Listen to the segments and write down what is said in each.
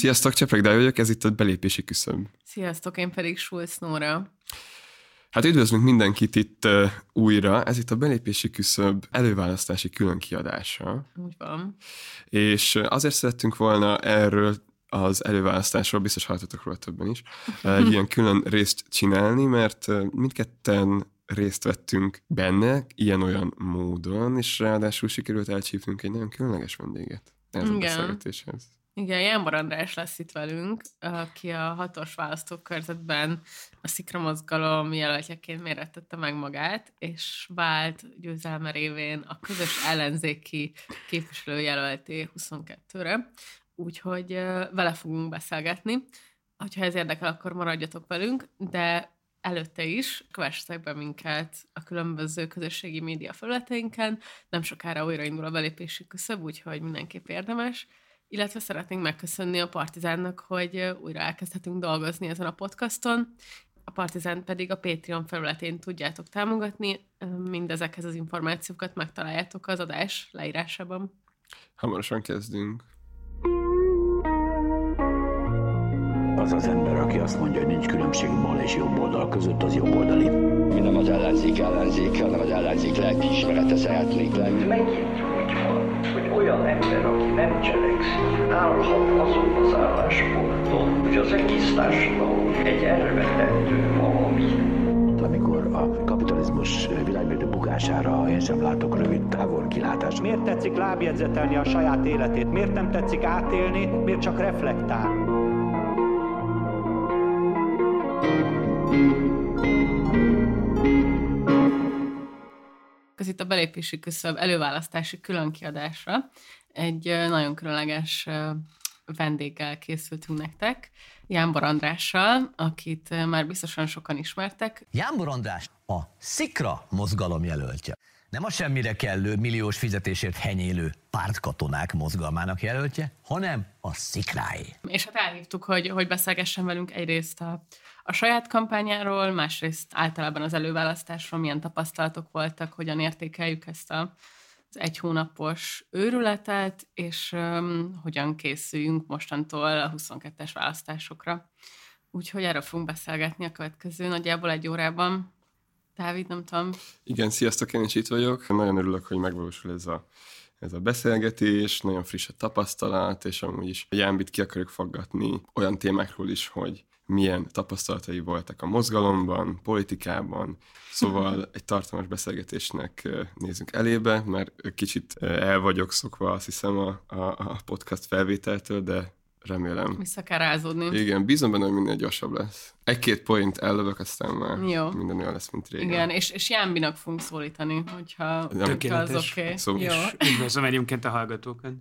Sziasztok, Csepreg Dáj vagyok, ez itt a belépési küszöb. Sziasztok, én pedig Schulz Nóra. Hát üdvözlünk mindenkit itt uh, újra, ez itt a belépési küszöb előválasztási külön kiadása. Úgy van. És azért szerettünk volna erről az előválasztásról, biztos hallottatok róla többen is, egy ilyen külön részt csinálni, mert mindketten részt vettünk benne, ilyen-olyan módon, és ráadásul sikerült elcsípnünk egy nagyon különleges vendéget ez a beszélgetéshez. Igen, Jánbor András lesz itt velünk, aki a hatos választókörzetben a Szikra mozgalom jelöltjeként mérettette meg magát, és vált győzelme révén a közös ellenzéki képviselőjelölté 22-re. Úgyhogy vele fogunk beszélgetni. Ha ez érdekel, akkor maradjatok velünk, de előtte is kövessetek be minket a különböző közösségi média felületeinken. Nem sokára újraindul a belépési küszöb, úgyhogy mindenképp érdemes. Illetve szeretnénk megköszönni a Partizánnak, hogy újra elkezdhetünk dolgozni ezen a podcaston. A Partizán pedig a Patreon felületén tudjátok támogatni. Mindezekhez az információkat megtaláljátok az adás leírásában. Hamarosan kezdünk. Az az ember, aki azt mondja, hogy nincs különbség bal és jobb oldal között, az jobb oldali. Mi nem az ellenzék ellenzék, hanem az ellenzék lelkiismerete szeretnék lenni. Megint úgy van, olyan ember, aki nem cselekszik, állhat azon az állásponton, hogy az egész társadalom egy elvetendő valami. Amikor a kapitalizmus világmérdő bukására én sem látok rövid távol kilátást. Miért tetszik lábjegyzetelni a saját életét? Miért nem tetszik átélni? Miért csak reflektál? Ez itt a belépési küszöb előválasztási különkiadásra egy nagyon különleges vendéggel készültünk nektek, Jánbor Andrással, akit már biztosan sokan ismertek. Jánbor András a Szikra mozgalom jelöltje. Nem a semmire kellő, milliós fizetésért henyélő pártkatonák mozgalmának jelöltje, hanem a szikráé. És hát elhívtuk, hogy, hogy beszélgessen velünk egyrészt a, a saját kampányáról, másrészt általában az előválasztásról, milyen tapasztalatok voltak, hogyan értékeljük ezt a, az egy hónapos őrületet, és um, hogyan készüljünk mostantól a 22-es választásokra. Úgyhogy erről fogunk beszélgetni a következő nagyjából egy órában. Dávid, nem tudom. Igen, sziasztok, én is itt vagyok. Nagyon örülök, hogy megvalósul ez a, ez a beszélgetés, nagyon friss a tapasztalat, és amúgy is Jánbit ki akarjuk faggatni olyan témákról is, hogy milyen tapasztalatai voltak a mozgalomban, politikában. Szóval egy tartalmas beszélgetésnek nézünk elébe, mert kicsit el vagyok szokva, azt hiszem, a, a, a podcast felvételtől, de remélem. Vissza kell rázódni. Igen, bízom benne, hogy minél gyorsabb lesz. Egy-két point ellövök, aztán már Jó. minden olyan lesz, mint régen. Igen, és, és Jánbinak fogunk szólítani, hogyha, hogyha az oké. Okay. Szóval Jó. Üdvözlöm egyébként a hallgatókat.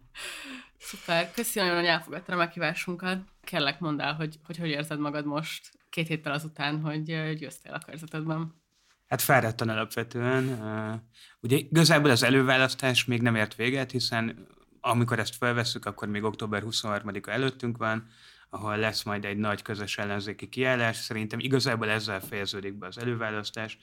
Szuper, köszönöm, hogy elfogadtad a meghívásunkat. Kellek mondd el, hogy, hogy hogy érzed magad most két héttel azután, hogy győztél a körzetedben. Hát fáradtan alapvetően. Ugye igazából az előválasztás még nem ért véget, hiszen amikor ezt felveszük, akkor még október 23-a előttünk van, ahol lesz majd egy nagy közös ellenzéki kiállás. Szerintem igazából ezzel fejeződik be az előválasztás.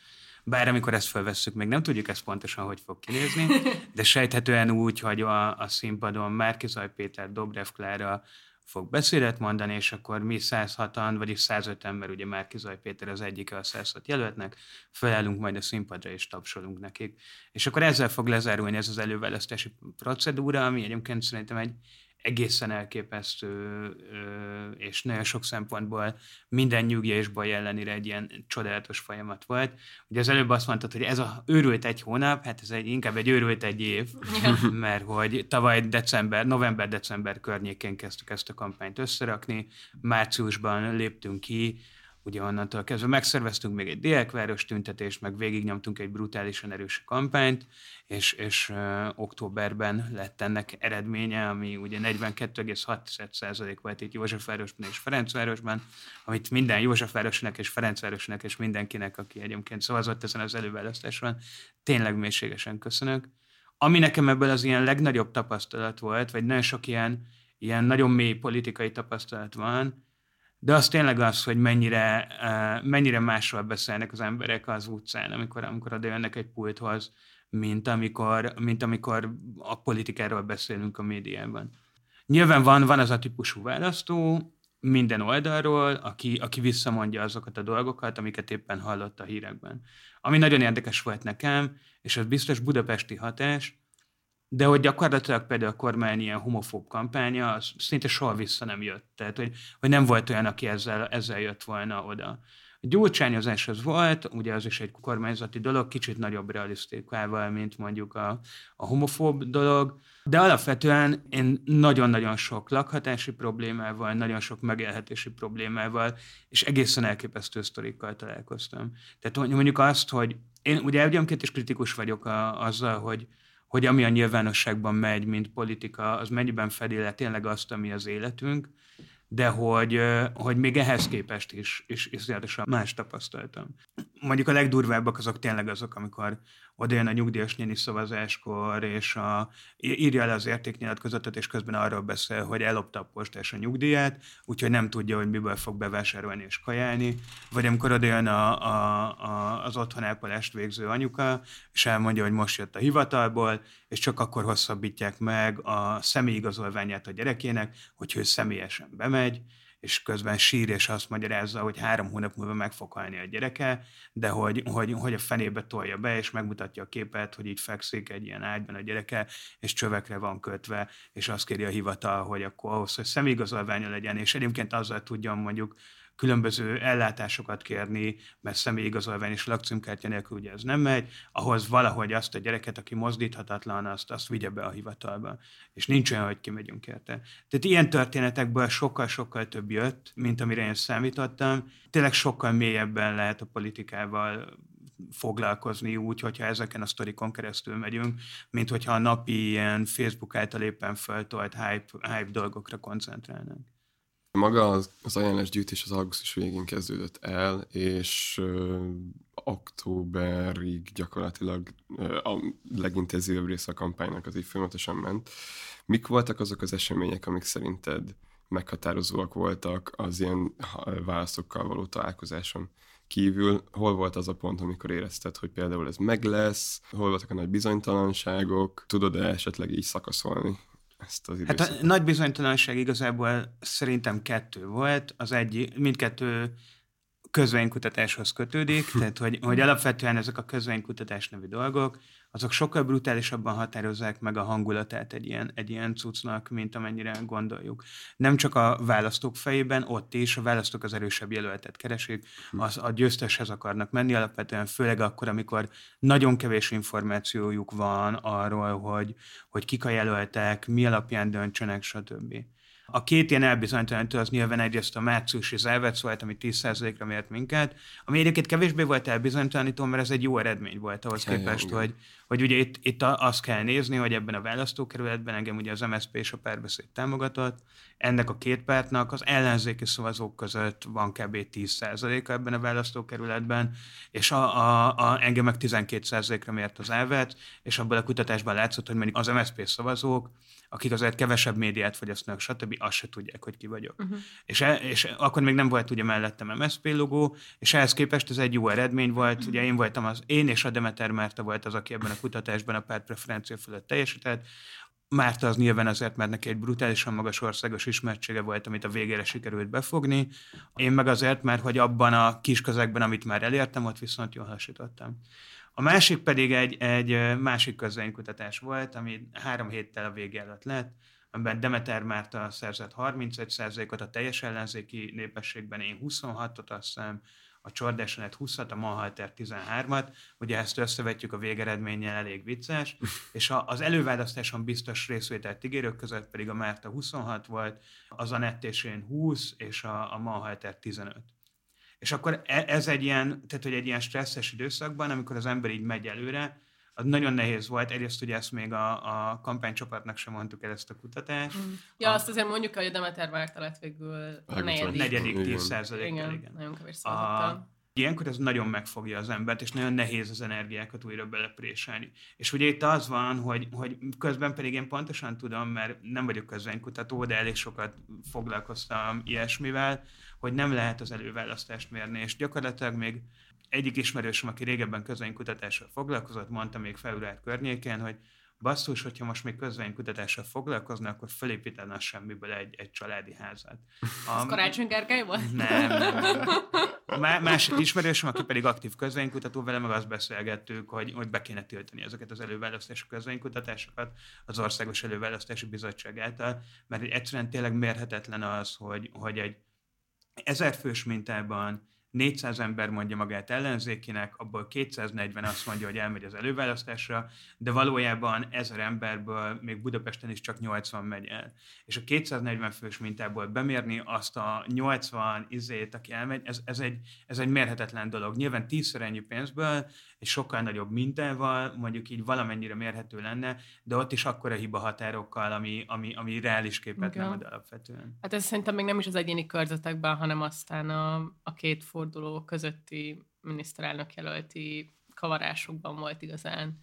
Bár amikor ezt felvesszük, még nem tudjuk ezt pontosan, hogy fog kinézni, de sejthetően úgy, hogy a, a színpadon Márkizaj Péter, Dobrev Klára, fog beszédet mondani, és akkor mi 106-an, vagyis 105 ember, ugye már Kizaj Péter az egyike a 106 jelöltnek, felállunk majd a színpadra és tapsolunk nekik. És akkor ezzel fog lezárulni ez az előválasztási procedúra, ami egyébként szerintem egy egészen elképesztő, és nagyon sok szempontból minden nyugja és baj ellenére egy ilyen csodálatos folyamat volt. Ugye az előbb azt mondtad, hogy ez a őrült egy hónap, hát ez egy, inkább egy őrült egy év, mert hogy tavaly december, november-december környékén kezdtük ezt a kampányt összerakni, márciusban léptünk ki, ugye onnantól kezdve megszerveztünk még egy diákváros tüntetést, meg végignyomtunk egy brutálisan erős kampányt, és, és uh, októberben lett ennek eredménye, ami ugye 42,6% volt itt Józsefvárosban és Ferencvárosban, amit minden Józsefvárosnak és Ferencvárosnak és mindenkinek, aki egyébként szavazott ezen az előválasztáson, tényleg mélységesen köszönök. Ami nekem ebből az ilyen legnagyobb tapasztalat volt, vagy nagyon sok ilyen, ilyen nagyon mély politikai tapasztalat van, de az tényleg az, hogy mennyire, mennyire másról beszélnek az emberek az utcán, amikor, amikor oda jönnek egy pulthoz, mint amikor, mint amikor a politikáról beszélünk a médiában. Nyilván van, van az a típusú választó, minden oldalról, aki, aki visszamondja azokat a dolgokat, amiket éppen hallott a hírekben. Ami nagyon érdekes volt nekem, és az biztos budapesti hatás, de hogy gyakorlatilag például a kormány ilyen homofób kampánya, az szinte soha vissza nem jött. Tehát, hogy, hogy nem volt olyan, aki ezzel, ezzel jött volna oda. A gyurcsányozás az volt, ugye az is egy kormányzati dolog, kicsit nagyobb realisztikával, mint mondjuk a, a homofób dolog, de alapvetően én nagyon-nagyon sok lakhatási problémával, nagyon sok megélhetési problémával, és egészen elképesztő sztorikkal találkoztam. Tehát mondjuk azt, hogy én ugye ugyanként is kritikus vagyok a, azzal, hogy, hogy ami a nyilvánosságban megy, mint politika, az mennyiben fedi le tényleg azt, ami az életünk, de hogy, hogy még ehhez képest is, is iszonyatosan más tapasztaltam. Mondjuk a legdurvábbak azok tényleg azok, amikor oda jön a nyugdíjas néni szavazáskor, és a, írja le az értéknyilatkozatot, és közben arról beszél, hogy ellopta a postás a nyugdíját, úgyhogy nem tudja, hogy miből fog bevásárolni és kajálni. Vagy amikor oda jön a, a, a, az otthonápolást végző anyuka, és elmondja, hogy most jött a hivatalból, és csak akkor hosszabbítják meg a személyigazolványát a gyerekének, hogy ő személyesen bemegy, és közben sír, és azt magyarázza, hogy három hónap múlva meg fog halni a gyereke, de hogy, hogy, hogy a fenébe tolja be, és megmutatja a képet, hogy így fekszik egy ilyen ágyban a gyereke, és csövekre van kötve, és azt kéri a hivatal, hogy akkor ahhoz, hogy személyigazolványa legyen, és egyébként azzal tudjon mondjuk különböző ellátásokat kérni, mert személyigazolvány és lakcímkártya nélkül ugye ez nem megy, ahhoz valahogy azt a gyereket, aki mozdíthatatlan, azt, azt vigye be a hivatalba. És nincs olyan, hogy kimegyünk érte. Tehát ilyen történetekből sokkal-sokkal több jött, mint amire én számítottam. Tényleg sokkal mélyebben lehet a politikával foglalkozni úgy, hogyha ezeken a sztorikon keresztül megyünk, mint hogyha a napi ilyen Facebook által éppen föltolt hype, hype dolgokra koncentrálnánk. Maga az, az ajánlásgyűjtés az augusztus végén kezdődött el, és ö, októberig gyakorlatilag ö, a legintenzívebb része a kampánynak az így folyamatosan ment. Mik voltak azok az események, amik szerinted meghatározóak voltak az ilyen válaszokkal való találkozáson kívül? Hol volt az a pont, amikor érezted, hogy például ez meg lesz? Hol voltak a nagy bizonytalanságok? Tudod-e esetleg így szakaszolni ezt az időszakot? Hát a nagy bizonytalanság igazából szerintem kettő volt. Az egy, mindkettő közvénykutatáshoz kötődik, tehát hogy, hogy alapvetően ezek a közvénykutatás nevű dolgok, azok sokkal brutálisabban határozzák meg a hangulatát egy ilyen, egy ilyen cuccnak, mint amennyire gondoljuk. Nem csak a választók fejében, ott is a választók az erősebb jelöltet keresik, az a győzteshez akarnak menni, alapvetően főleg akkor, amikor nagyon kevés információjuk van arról, hogy, hogy kik a jelöltek, mi alapján döntsenek, stb. A két ilyen elbizonytalanító az nyilván egyrészt a márciusi zárvec volt, ami 10%-ra mért minket, ami egyébként kevésbé volt elbizonytalanító, mert ez egy jó eredmény volt ahhoz ja, képest, hogy, hogy ugye itt, itt azt kell nézni, hogy ebben a választókerületben engem ugye az MSZP és a párbeszéd támogatott, ennek a két pártnak az ellenzéki szavazók között van kb. 10%-a ebben a választókerületben, és a, a, a, engem meg 12%-ra mért az elvet, és abban a kutatásban látszott, hogy mondjuk az MSZP szavazók akik azért kevesebb médiát fogyasztanak, stb., azt se tudják, hogy ki vagyok. Uh-huh. És, e, és akkor még nem volt ugye mellettem MSZP logó, és ehhez képest ez egy jó eredmény volt. Uh-huh. Ugye én voltam az, én és a Demeter Márta volt az, aki ebben a kutatásban a párt preferencia fölött teljesített. Márta az nyilván azért, mert neki egy brutálisan magas országos ismertsége volt, amit a végére sikerült befogni. Én meg azért, mert hogy abban a kis közegben, amit már elértem, ott viszont jól hasítottam. A másik pedig egy, egy másik közvénykutatás volt, ami három héttel a vége előtt lett, amiben Demeter Márta szerzett 31%-ot, a teljes ellenzéki népességben én 26-ot, azt hiszem, a Csordásonet 20-at, a Manhalter 13-at, ugye ezt összevetjük a végeredménnyel, elég vicces, és az előválasztáson biztos részvételt ígérők között pedig a Márta 26 volt, az a nettésén 20, és a, a Manhalter 15. És akkor e, ez egy ilyen, tehát hogy egy ilyen stresszes időszakban, amikor az ember így megy előre, az nagyon nehéz volt. Egyrészt ugye ezt még a, a kampánycsapatnak sem mondtuk el ezt a kutatást. Mm. Ja, a, azt azért mondjuk, hogy a Demeter Várta lett végül a negyedik. Negyedik, tíz százalékkal. Igen, igen, nagyon kevés szavazattal. Ilyenkor ez nagyon megfogja az embert, és nagyon nehéz az energiákat újra belepréselni. És ugye itt az van, hogy, hogy közben pedig én pontosan tudom, mert nem vagyok közvénykutató, de elég sokat foglalkoztam ilyesmivel, hogy nem lehet az előválasztást mérni, és gyakorlatilag még egyik ismerősöm, aki régebben közvénykutatással foglalkozott, mondta még február környékén, hogy basszus, hogyha most még közvénykutatással foglalkozna, akkor felépítene a semmiből egy, egy családi házat. A... Ez Karácsony Gergely volt? Nem, nem, nem. Má, másik ismerősöm, aki pedig aktív közvénykutató, vele meg azt beszélgettük, hogy, hogy be kéne tiltani ezeket az előválasztási közvénykutatásokat az Országos Előválasztási Bizottság által, mert egyszerűen tényleg mérhetetlen az, hogy, hogy egy ezer fős mintában 400 ember mondja magát ellenzékinek, abból 240 azt mondja, hogy elmegy az előválasztásra, de valójában ezer emberből még Budapesten is csak 80 megy el. És a 240 fős mintából bemérni azt a 80 izét, aki elmegy, ez, ez, egy, ez egy mérhetetlen dolog. Nyilván tízszer ennyi pénzből, egy sokkal nagyobb mintával, mondjuk így valamennyire mérhető lenne, de ott is akkora hiba határokkal, ami, ami, ami reális képet Igen. nem ad alapvetően. Hát ez szerintem még nem is az egyéni körzetekben, hanem aztán a, a két forduló közötti miniszterelnök jelölti kavarásokban volt igazán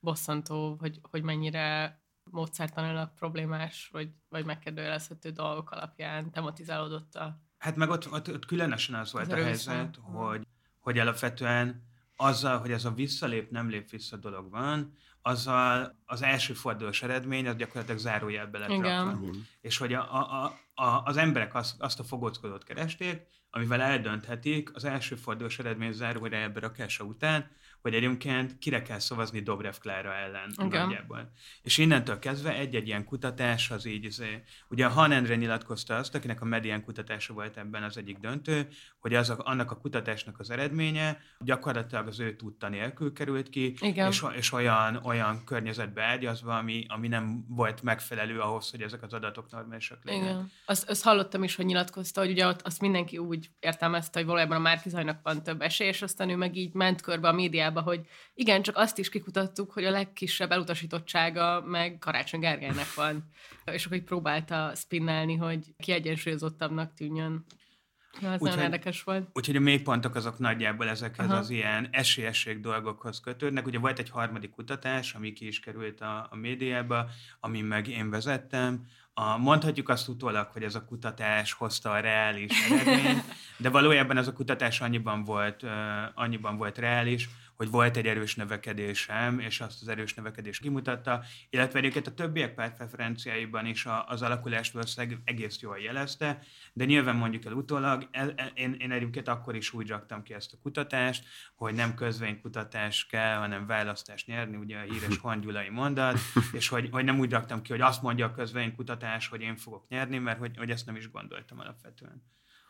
bosszantó, hogy, hogy mennyire módszertanilag problémás, vagy, vagy megkérdőjelezhető dolgok alapján tematizálódott a Hát meg ott, ott, ott különösen az volt az a helyzet, hogy, hogy alapvetően azzal, hogy ez a visszalép, nem lép vissza dolog van, azzal az első fordulós eredmény az gyakorlatilag zárójelbe lett rakva. És hogy a, a, a, az emberek azt, azt a fogóckodót keresték, amivel eldönthetik az első fordulós eredmény zárójelbe rakása után, hogy egyébként kire kell szavazni Dobrev Klára ellen okay. nagyjából. És innentől kezdve egy-egy ilyen kutatás az így, az, ugye Han Endre nyilatkozta azt, akinek a medián kutatása volt ebben az egyik döntő, hogy az a, annak a kutatásnak az eredménye gyakorlatilag az ő tudta nélkül került ki, és, és olyan, olyan környezetbe ágyazva, ami, ami nem volt megfelelő ahhoz, hogy ezek az adatok normálisak legyenek. Igen. Azt, azt hallottam is, hogy nyilatkozta, hogy ugye ott azt mindenki úgy értelmezte, hogy valójában a Márkizajnak van több esély, és aztán ő meg így ment körbe a médiában médiába, hogy igen, csak azt is kikutattuk, hogy a legkisebb elutasítottsága meg Karácsony Gergelynek van. És akkor így próbálta spinnelni, hogy kiegyensúlyozottabbnak tűnjön. Ez nagyon érdekes volt. Úgyhogy a mélypontok azok nagyjából ezekhez Aha. az ilyen esélyesség dolgokhoz kötődnek. Ugye volt egy harmadik kutatás, ami ki is került a, a médiába, ami meg én vezettem, a, mondhatjuk azt utólag, hogy ez a kutatás hozta a reális eredményt, de valójában ez a kutatás annyiban volt, uh, annyiban volt reális, hogy volt egy erős növekedésem, és azt az erős növekedést kimutatta, illetve egyébként a többiek pártpreferenciáiban is az alakulást valószínűleg egész jól jelezte, de nyilván mondjuk el utólag, én, én egyébként akkor is úgy raktam ki ezt a kutatást, hogy nem közvénykutatás kell, hanem választást nyerni, ugye a híres hongyulai mondat, és hogy, hogy nem úgy raktam ki, hogy azt mondja a közvénykutatás, hogy én fogok nyerni, mert hogy, hogy ezt nem is gondoltam alapvetően.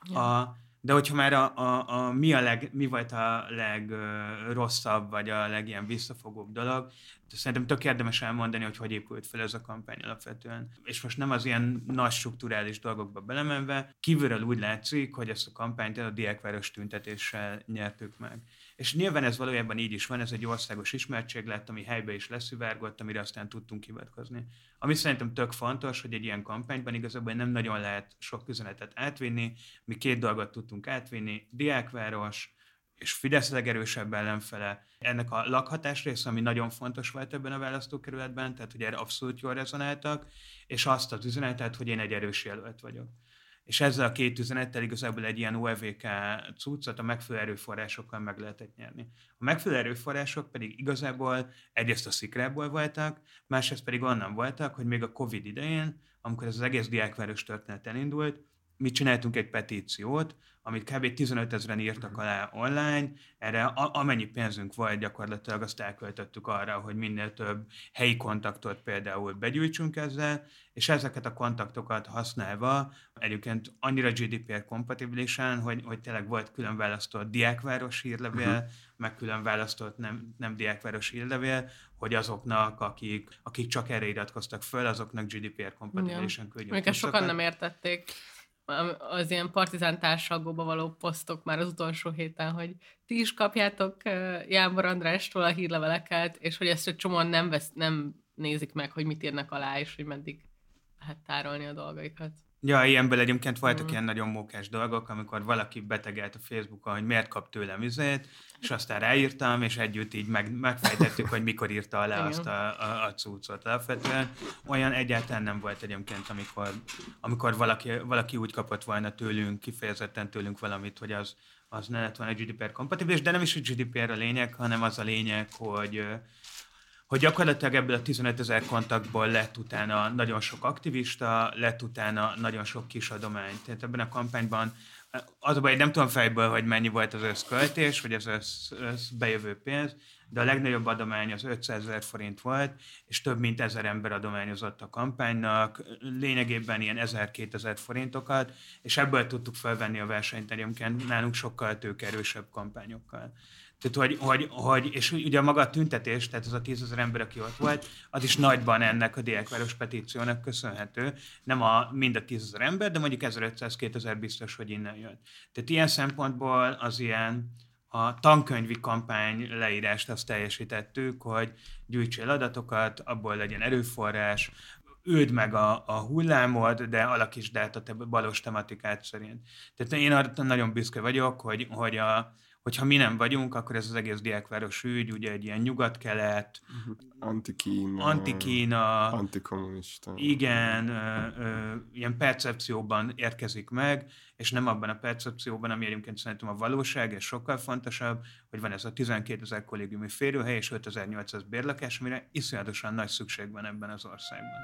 Ja. A, de hogyha már a, a, a, mi, a leg, mi volt a legrosszabb, vagy a legilyen visszafogóbb dolog, szerintem tök érdemes elmondani, hogy hogy épült fel ez a kampány alapvetően. És most nem az ilyen nagy strukturális dolgokba belemenve, kívülről úgy látszik, hogy ezt a kampányt a diákváros tüntetéssel nyertük meg. És nyilván ez valójában így is van, ez egy országos ismertség lett, ami helybe is leszivárgott, amire aztán tudtunk hivatkozni. Ami szerintem tök fontos, hogy egy ilyen kampányban igazából nem nagyon lehet sok üzenetet átvinni. Mi két dolgot tudtunk átvinni, diákváros, és Fidesz legerősebb ellenfele. Ennek a lakhatás része, ami nagyon fontos volt ebben a választókerületben, tehát hogy erre abszolút jól rezonáltak, és azt az üzenetet, hogy én egy erős jelölt vagyok és ezzel a két üzenettel igazából egy ilyen OEVK cuccot a megfelelő erőforrásokkal meg lehetett nyerni. A megfelelő erőforrások pedig igazából egyrészt a szikrából voltak, másrészt pedig onnan voltak, hogy még a Covid idején, amikor ez az egész diákváros történet elindult, mi csináltunk egy petíciót, amit kb. 15 ezeren írtak alá online, erre a, amennyi pénzünk volt, gyakorlatilag azt elköltöttük arra, hogy minél több helyi kontaktot például begyűjtsünk ezzel, és ezeket a kontaktokat használva egyébként annyira GDPR kompatibilisen, hogy, hogy tényleg volt külön választott diákváros hírlevél, uh-huh. meg külön választott nem, nem diákváros hírlevél, hogy azoknak, akik, akik csak erre iratkoztak föl, azoknak GDPR kompatibilisen küldjünk. Még sokan nem értették az ilyen partizán társalgóba való posztok már az utolsó héten, hogy ti is kapjátok Jámbor Andrástól a hírleveleket, és hogy ezt egy csomóan nem, vesz, nem nézik meg, hogy mit írnak alá, és hogy meddig lehet tárolni a dolgaikat. Ja, ilyenből egyébként voltak mm. ilyen nagyon mókás dolgok, amikor valaki betegelt a Facebookon, hogy miért kap tőlem üzét, és aztán ráírtam, és együtt így meg, megfejtettük, hogy mikor írta alá azt a, a, a cuccot. Alapvetően olyan egyáltalán nem volt egyébként, amikor, amikor valaki, valaki úgy kapott volna tőlünk, kifejezetten tőlünk valamit, hogy az, az ne lett volna GDPR kompatibilis, de nem is a GDPR a lényeg, hanem az a lényeg, hogy hogy gyakorlatilag ebből a 15 ezer kontaktból lett utána nagyon sok aktivista, lett utána nagyon sok kis adomány. Tehát ebben a kampányban az a baj, nem tudom fejből, hogy mennyi volt az összköltés, vagy az össz, össz bejövő pénz, de a legnagyobb adomány az 500 ezer forint volt, és több mint ezer ember adományozott a kampánynak, lényegében ilyen 1000-2000 forintokat, és ebből tudtuk felvenni a versenyt egyébként nálunk sokkal tőkerősebb kampányokkal. Tehát, hogy, hogy, hogy, és ugye maga a tüntetés, tehát az a tízezer ember, aki ott volt, az is nagyban ennek a Diákváros petíciónak köszönhető. Nem a, mind a tízezer ember, de mondjuk 1500-2000 biztos, hogy innen jött. Tehát ilyen szempontból az ilyen, a tankönyvi kampány leírást azt teljesítettük, hogy gyűjtsél adatokat, abból legyen erőforrás, őd meg a, a hullámod, de alakítsd át a te balos tematikát szerint. Tehát én arra nagyon büszke vagyok, hogy, hogy a, hogyha mi nem vagyunk, akkor ez az egész diákváros ügy, ugye egy ilyen nyugat-kelet, mhm. antikína, antikína antikommunista. Igen, ö, ö, ilyen percepcióban érkezik meg, és nem abban a percepcióban, ami egyébként szerintem a valóság, és sokkal fontosabb, hogy van ez a 12 ezer kollégiumi férőhely és 5800 bérlakás, amire iszonyatosan nagy szükség van ebben az országban.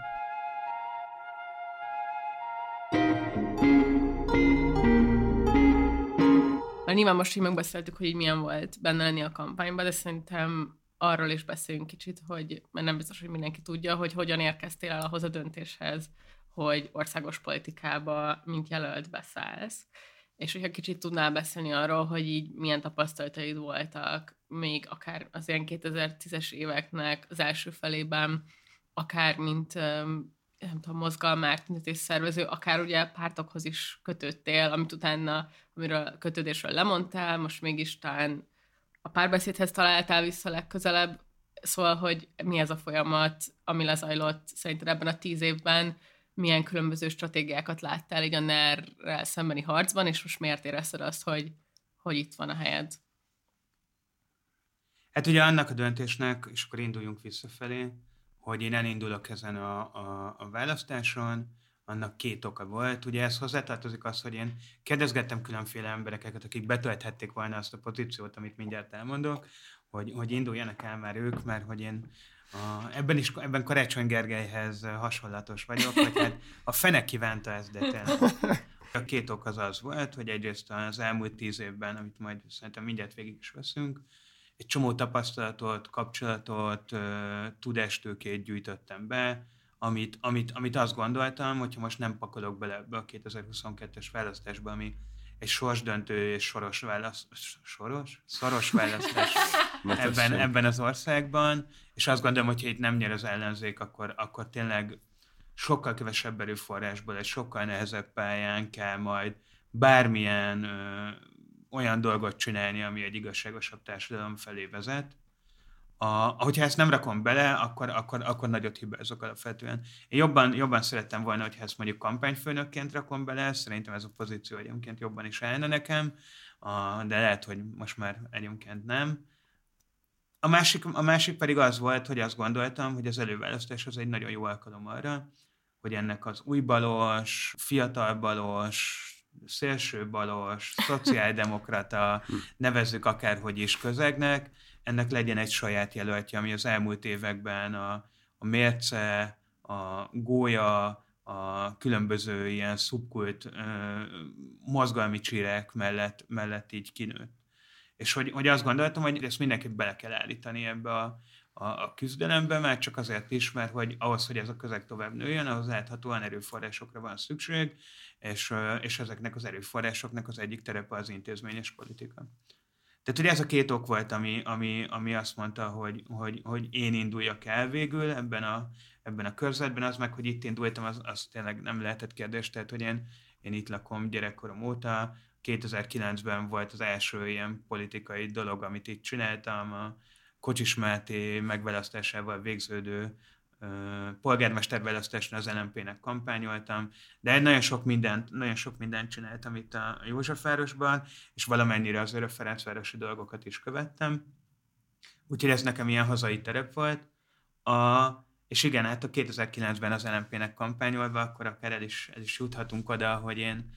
Nyilván most így megbeszéltük, hogy így milyen volt benne lenni a kampányban, de szerintem arról is beszéljünk kicsit, hogy mert nem biztos, hogy mindenki tudja, hogy hogyan érkeztél el ahhoz a döntéshez, hogy országos politikába, mint jelölt beszállsz. És hogyha kicsit tudnál beszélni arról, hogy így milyen tapasztalataid voltak, még akár az ilyen 2010-es éveknek az első felében, akár mint nem tudom, tüntetés szervező, akár ugye pártokhoz is kötöttél, amit utána, amiről kötődésről lemondtál, most mégis talán a párbeszédhez találtál vissza legközelebb, szóval, hogy mi ez a folyamat, ami lezajlott szerinted ebben a tíz évben, milyen különböző stratégiákat láttál így a ner szembeni harcban, és most miért érezted azt, hogy, hogy itt van a helyed? Hát ugye annak a döntésnek, és akkor induljunk visszafelé, hogy én elindulok ezen a, a, a választáson, annak két oka volt. Ugye ez hozzátartozik az, hogy én kérdezgettem különféle embereket, akik betölthették volna azt a pozíciót, amit mindjárt elmondok, hogy, hogy induljanak el már ők, mert hogy én a, ebben is, ebben Karácsony Gergelyhez hasonlatos vagyok, hogy hát a fene kívánta ezt, de tényleg. A két ok az az volt, hogy egyrészt az elmúlt tíz évben, amit majd szerintem mindjárt végig is veszünk, egy csomó tapasztalatot, kapcsolatot, tudástőkét gyűjtöttem be, amit, amit, amit azt gondoltam, hogyha most nem pakolok bele ebbe a 2022-es választásba, ami egy sorsdöntő és soros választ, soros? Szoros választás ebben, ebben az országban, és azt gondolom, hogy itt nem nyer az ellenzék, akkor, akkor tényleg sokkal kevesebb erőforrásból, egy sokkal nehezebb pályán kell majd bármilyen ö, olyan dolgot csinálni, ami egy igazságosabb társadalom felé vezet. A, hogyha ezt nem rakom bele, akkor, akkor, akkor nagyot hibázok alapvetően. Én jobban, jobban szerettem volna, hogyha ezt mondjuk kampányfőnökként rakom bele, szerintem ez a pozíció egyébként jobban is állna nekem, a, de lehet, hogy most már egyébként nem. A másik, a másik pedig az volt, hogy azt gondoltam, hogy az előválasztás az egy nagyon jó alkalom arra, hogy ennek az újbalos, fiatalbalos, szélsőbalos, szociáldemokrata, nevezzük akárhogy is közegnek, ennek legyen egy saját jelöltje, ami az elmúlt években a, a mérce, a gólya, a különböző ilyen szubkult ö, mozgalmi csirek mellett, mellett így kinőtt. És hogy, hogy azt gondoltam, hogy ezt mindenképp bele kell állítani ebbe a, a, a küzdelembe, mert csak azért is, mert hogy ahhoz, hogy ez a közeg tovább nőjön, ahhoz láthatóan erőforrásokra van szükség, és, és ezeknek az erőforrásoknak az egyik terepe az intézményes politika. Tehát ugye ez a két ok volt, ami, ami, ami azt mondta, hogy, hogy, hogy én induljak el végül ebben a, ebben a körzetben, az meg, hogy itt indultam, az, az tényleg nem lehetett kérdés, tehát hogy én, én itt lakom gyerekkorom óta, 2009-ben volt az első ilyen politikai dolog, amit itt csináltam, a Kocsis Máté megválasztásával végződő polgármesterválasztáson az LMP-nek kampányoltam, de nagyon sok mindent, nagyon sok mindent csináltam itt a Józsefvárosban, és valamennyire az Örök Ferencvárosi dolgokat is követtem. Úgyhogy ez nekem ilyen hazai terep volt. A, és igen, hát a 2009-ben az LMP-nek kampányolva, akkor akár el is, el is juthatunk oda, hogy én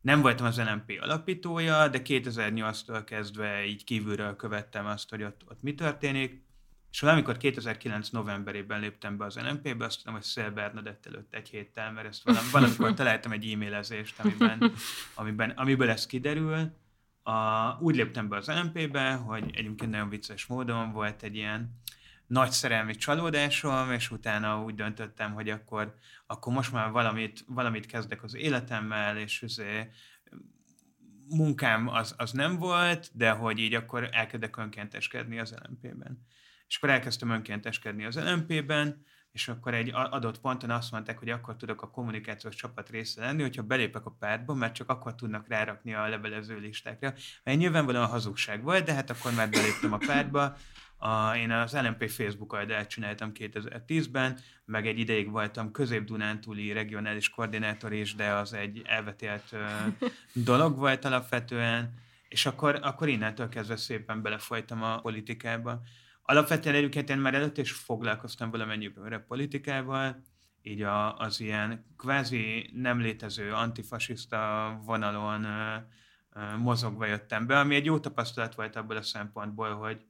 nem voltam az LMP alapítója, de 2008-tól kezdve így kívülről követtem azt, hogy ott, ott mi történik, és valamikor 2009 novemberében léptem be az NMP-be, azt tudom, hogy Szél Bernadett előtt egy héttel, mert ezt valam, valamikor találtam egy e-mailezést, amiben, amiben, amiből ez kiderül. A, úgy léptem be az NMP-be, hogy egyébként nagyon vicces módon volt egy ilyen nagy szerelmi csalódásom, és utána úgy döntöttem, hogy akkor, akkor most már valamit, valamit kezdek az életemmel, és azért munkám az, az nem volt, de hogy így akkor elkezdek önkénteskedni az LMP-ben. És akkor elkezdtem önkénteskedni az LMP-ben, és akkor egy adott ponton azt mondták, hogy akkor tudok a kommunikációs csapat része lenni, hogyha belépek a pártba, mert csak akkor tudnak rárakni a levelező listákra. Egy nyilvánvalóan hazugság volt, de hát akkor már beléptem a pártba, a, én az LMP Facebook oldalt csináltam 2010-ben, meg egy ideig voltam közép-dunántúli regionális koordinátor is, de az egy elvetélt dolog volt alapvetően, és akkor, akkor innentől kezdve szépen belefolytam a politikába. Alapvetően én már előtt is foglalkoztam valamennyiben politikával, így a, az ilyen kvázi nem létező antifasiszta vonalon ö, ö, mozogva jöttem be, ami egy jó tapasztalat volt abból a szempontból, hogy,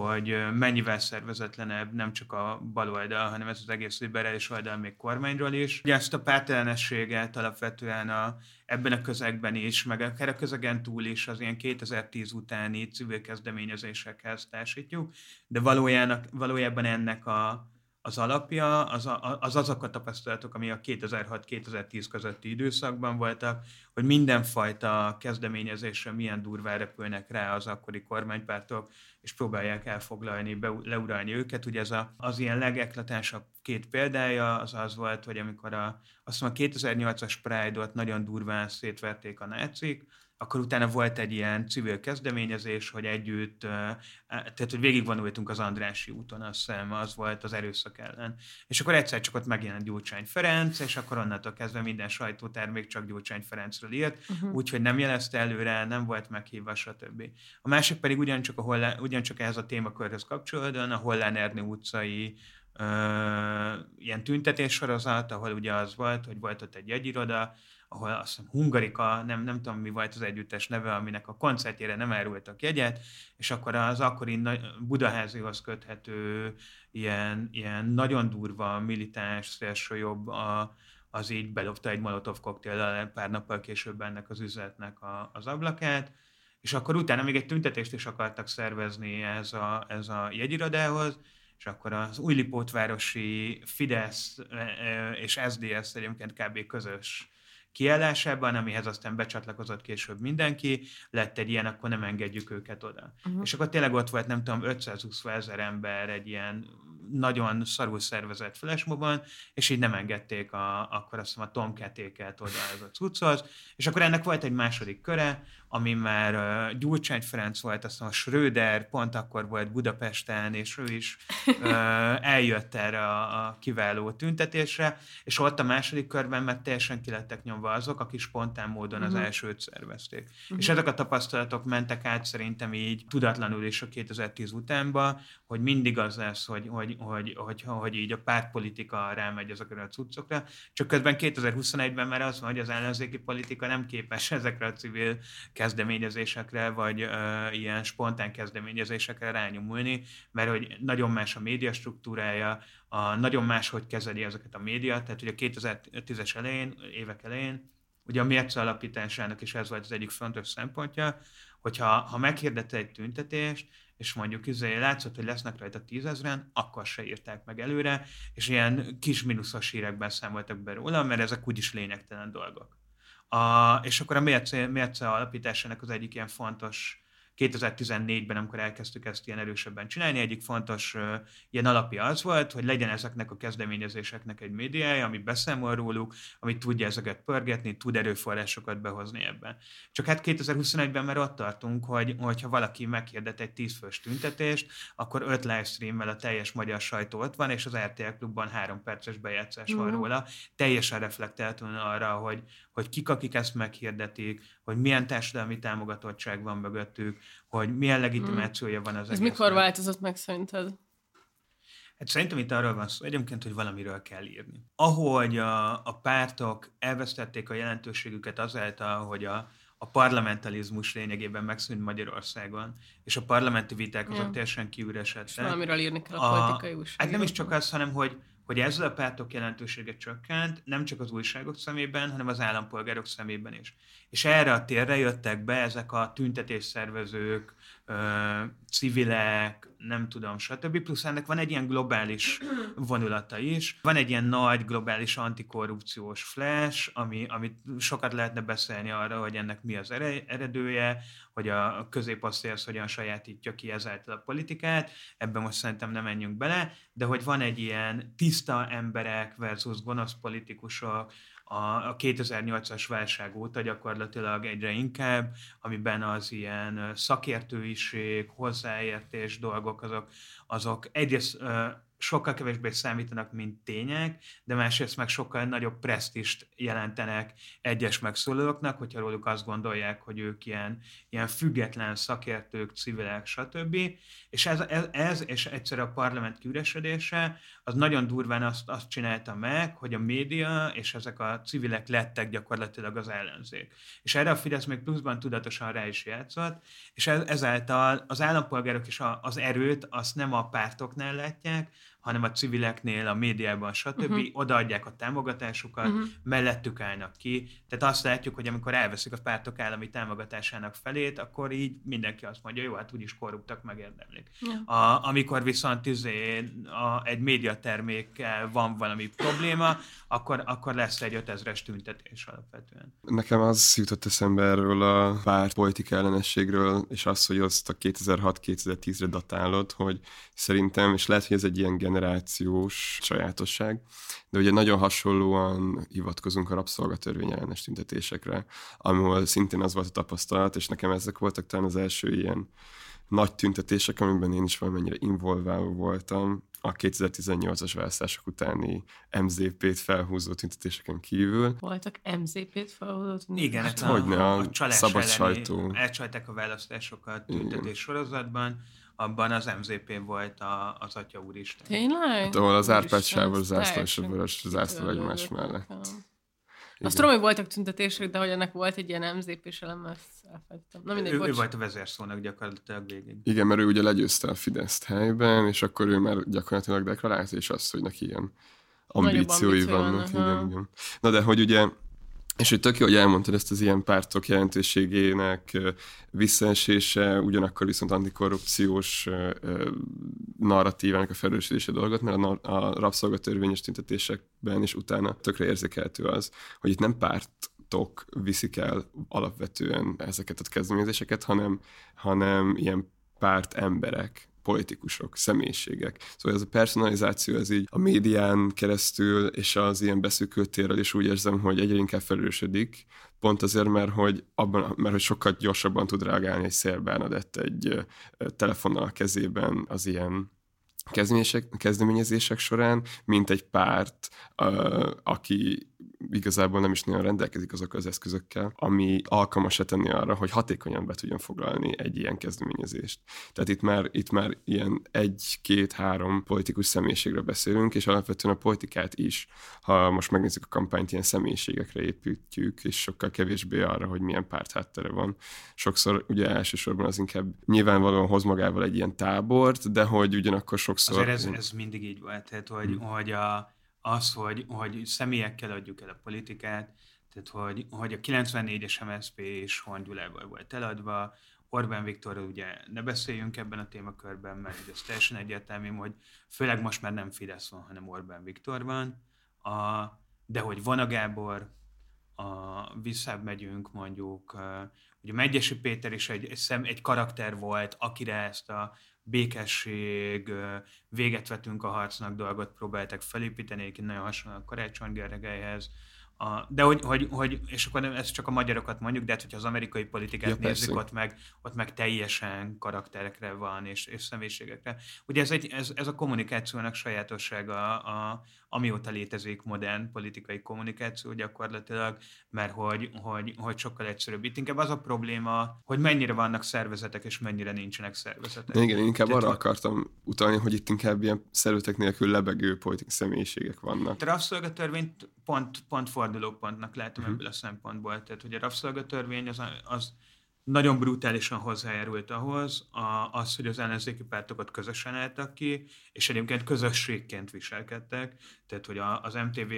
hogy mennyivel szervezetlenebb nem csak a baloldal, hanem ez az egész liberális oldal még kormányról is. Ugye ezt a pártelenességet alapvetően a, ebben a közegben is, meg akár a közegen túl is az ilyen 2010 utáni civil kezdeményezésekhez társítjuk, de valójában ennek a, az alapja az, az azok a tapasztalatok, ami a 2006-2010 közötti időszakban voltak, hogy mindenfajta kezdeményezésre milyen durvá repülnek rá az akkori kormánypártok, és próbálják elfoglalni, be, leuralni őket. Ugye ez a, az ilyen legeklatánsabb két példája az az volt, hogy amikor a, azt mondom, a 2008-as Pride-ot nagyon durván szétverték a nácik, akkor utána volt egy ilyen civil kezdeményezés, hogy együtt, tehát hogy végigvonultunk az Andrási úton, azt hiszem, az volt az erőszak ellen. És akkor egyszer csak ott megjelent Gyurcsány Ferenc, és akkor onnantól kezdve minden sajtótermék csak Gyurcsány Ferencről írt, uh-huh. úgyhogy nem jelezte előre, nem volt meghívva, stb. A másik pedig ugyancsak, a Hollán, ugyancsak ehhez a témakörhöz kapcsolódóan a Hollán Ernő utcai ö, ilyen tüntetéssorozat, ahol ugye az volt, hogy volt ott egy jegyiroda, ahol azt hiszem Hungarika, nem, nem tudom mi volt az együttes neve, aminek a koncertjére nem árultak jegyet, és akkor az akkori Budaházihoz köthető ilyen, ilyen nagyon durva militáns szélső jobb a, az így belopta egy molotov koktéllal pár nappal később ennek az üzletnek a, az ablakát, és akkor utána még egy tüntetést is akartak szervezni ez a, ez a jegyirodához, és akkor az Újlipótvárosi Fidesz e, e, és SZDSZ egyébként kb. közös kiállásában, amihez aztán becsatlakozott később mindenki, lett egy ilyen, akkor nem engedjük őket oda. Uh-huh. És akkor tényleg ott volt, nem tudom, 520 ezer ember egy ilyen nagyon szarul szervezett flashmobban, és így nem engedték a, akkor azt mondom, a tomketéket oda ez a cucchoz, és akkor ennek volt egy második köre, ami már uh, Gyurcsány Ferenc volt, azt mondom, a Schröder pont akkor volt Budapesten, és ő is uh, eljött erre a, a kiváló tüntetésre, és ott a második körben már teljesen kilettek nyomva azok, akik spontán módon az uh-huh. elsőt szervezték. Uh-huh. És ezek a tapasztalatok mentek át szerintem így tudatlanul is a 2010 utánba, hogy mindig az lesz, hogy, hogy, hogy, hogy, hogy így a pártpolitika rámegy ezekre a cuccokra, csak közben 2021-ben már az van, hogy az ellenzéki politika nem képes ezekre a civil kezdeményezésekre, vagy ö, ilyen spontán kezdeményezésekre rányomulni, mert hogy nagyon más a média struktúrája, a, nagyon más, hogy kezeli ezeket a média, tehát ugye a 2010-es elején, évek elején, ugye a mérce alapításának is ez volt az egyik fontos szempontja, hogyha ha meghirdette egy tüntetést, és mondjuk izé, látszott, hogy lesznek rajta tízezren, akkor se írták meg előre, és ilyen kis mínuszos hírekben számoltak be róla, mert ezek úgyis lényegtelen dolgok. A, és akkor a mérce, mérce alapításának az egyik ilyen fontos 2014-ben, amikor elkezdtük ezt ilyen erősebben csinálni, egyik fontos uh, ilyen alapja az volt, hogy legyen ezeknek a kezdeményezéseknek egy médiája, ami beszámol róluk, ami tudja ezeket pörgetni, tud erőforrásokat behozni ebben. Csak hát 2021-ben már ott tartunk, hogy hogyha valaki meghirdet egy tízfős tüntetést, akkor öt livestreammel a teljes magyar sajtó ott van, és az RTL klubban három perces bejátszás mm. van mhm. róla. Teljesen reflektáltan arra, hogy, hogy kik, akik ezt meghirdetik, hogy milyen társadalmi támogatottság van mögöttük, hogy milyen legitimációja van az Ez egésznek. mikor változott meg szerinted? Hát szerintem itt arról van szó egyébként, hogy valamiről kell írni. Ahogy a, a pártok elvesztették a jelentőségüket azáltal, hogy a, a a parlamentalizmus lényegében megszűnt Magyarországon, és a parlamenti viták azok Ja. teljesen kiüresedtek. És valamiről írni kell a politikai Hát újságíróknak. nem is csak az, hanem hogy, hogy ezzel a pártok jelentősége csökkent, nem csak az újságok szemében, hanem az állampolgárok szemében is. És erre a térre jöttek be ezek a tüntetésszervezők, civilek, nem tudom, stb. Plusz ennek van egy ilyen globális vonulata is. Van egy ilyen nagy globális antikorrupciós flash, ami, amit sokat lehetne beszélni arra, hogy ennek mi az ere- eredője, hogy a középosztály az hogyan sajátítja ki ezáltal a politikát. Ebben most szerintem nem menjünk bele, de hogy van egy ilyen tiszta emberek versus gonosz politikusok, a, a 2008-as válság óta gyakorlatilag egyre inkább, amiben az ilyen szakértőiség, hozzáértés dolgok, azok, azok egyrészt sokkal kevésbé számítanak, mint tények, de másrészt meg sokkal nagyobb presztist jelentenek egyes megszólalóknak, hogyha róluk azt gondolják, hogy ők ilyen, ilyen független szakértők, civilek, stb. És ez, ez, ez és egyszer a parlament kiüresedése, az nagyon durván azt, azt csinálta meg, hogy a média és ezek a civilek lettek gyakorlatilag az ellenzék. És erre a Fidesz még pluszban tudatosan rá is játszott, és ez, ezáltal az állampolgárok is a, az erőt azt nem a pártoknál látják, hanem a civileknél, a médiában, stb. Uh-huh. odaadják a támogatásukat, uh-huh. mellettük állnak ki. Tehát azt látjuk, hogy amikor elveszik a pártok állami támogatásának felét, akkor így mindenki azt mondja, jó, hát úgyis korruptak, megérdemlik. Ja. A, amikor viszont izé, a, egy médiatermékkel van valami probléma, akkor, akkor lesz egy 5000-es tüntetés alapvetően. Nekem az jutott eszembe erről a párt politika ellenességről, és az, hogy azt a 2006-2010-re datálod, hogy szerintem, és lehet, hogy ez egy ilyen generációs sajátosság, de ugye nagyon hasonlóan hivatkozunk a rabszolgatörvény ellenes tüntetésekre, ahol szintén az volt a tapasztalat, és nekem ezek voltak talán az első ilyen nagy tüntetések, amiben én is valamennyire involválva voltam a 2018-as választások utáni MZP-t felhúzó tüntetéseken kívül. Voltak MZP-t felhozott? Igen, hát a, Hogyne, a csalás szabad sajtó. Elcsalták a választásokat tüntetés sorozatban, abban az MZP volt a, az Atya Úristen. Tényleg? Hát, ahol az Árpád sávos zászló és a vörös zászló egymás mellett. Igen. Azt tudom, hogy voltak tüntetések, de hogy ennek volt egy ilyen MZP-s elem, ezt elfelejtettem. Na mindegy, ő, ő bocs. volt a vezérszónak gyakorlatilag végig. Igen, mert ő ugye legyőzte a Fideszt helyben, és akkor ő már gyakorlatilag deklarálta is azt, hogy neki ilyen ambíciói ambíciói vannak. vannak. Igen, igen. Na de hogy ugye, és hogy tök jó, hogy elmondtad ezt az ilyen pártok jelentőségének visszaesése, ugyanakkor viszont antikorrupciós narratívának a felelősödése dolgot, mert a, a rabszolgatörvényes tüntetésekben is utána tökre érzékelhető az, hogy itt nem párt pártok viszik el alapvetően ezeket a kezdeményezéseket, hanem, hanem ilyen párt emberek, politikusok, személyiségek. Szóval ez a personalizáció, ez így a médián keresztül és az ilyen beszűkült térrel is úgy érzem, hogy egyre inkább felősödik, pont azért, mert hogy, abban, mert hogy sokkal gyorsabban tud reagálni egy Szél egy telefonnal a kezében az ilyen kezdeményezések, során, mint egy párt, aki igazából nem is nagyon rendelkezik azokkal az eszközökkel, ami alkalmas tenni arra, hogy hatékonyan be tudjon foglalni egy ilyen kezdeményezést. Tehát itt már, itt már ilyen egy-két-három politikus személyiségről beszélünk, és alapvetően a politikát is, ha most megnézzük a kampányt, ilyen személyiségekre építjük, és sokkal kevésbé arra, hogy milyen párt háttere van. Sokszor ugye elsősorban az inkább nyilvánvalóan hoz magával egy ilyen tábort, de hogy ugyanakkor sokszor... Azért ez, ez mindig így volt, tehát hogy, hmm. hogy a, az, hogy, hogy személyekkel adjuk el a politikát, tehát hogy, hogy a 94-es MSZP is Horn volt eladva, Orbán Viktor ugye ne beszéljünk ebben a témakörben, mert ez teljesen egyértelmű, hogy főleg most már nem Fidesz van, hanem Orbán Viktor van, a, de hogy Vona Gábor, a, visszább megyünk mondjuk, a, ugye Megyesi Péter is egy, egy, szem, egy karakter volt, akire ezt a békesség, véget vetünk a harcnak dolgot próbáltak felépíteni, egyébként nagyon hasonló a Karácsony Gergelyhez, a, de hogy, hogy, hogy, és akkor ez csak a magyarokat mondjuk, de hát, hogyha az amerikai politikát Ja, nézzük, persze. ott meg, ott meg teljesen karakterekre van, és, és személyiségekre. Ugye ez, egy, ez, ez a kommunikációnak sajátossága, a, amióta létezik modern politikai kommunikáció gyakorlatilag, mert hogy, hogy, hogy sokkal egyszerűbb. Itt inkább az a probléma, hogy mennyire vannak szervezetek, és mennyire nincsenek szervezetek. Igen, én inkább Tehát, arra akartam utalni, hogy itt inkább ilyen szervezetek nélkül lebegő politikai személyiségek vannak. A rabszolgatörvényt pont, pont fordulópontnak látom Mhm. ebből a szempontból. Tehát, hogy a rabszolgatörvény az, az nagyon brutálisan hozzájárult ahhoz, a, az, hogy az ellenzéki pártokat közösen álltak ki, és egyébként közösségként viselkedtek, tehát hogy a, az MTV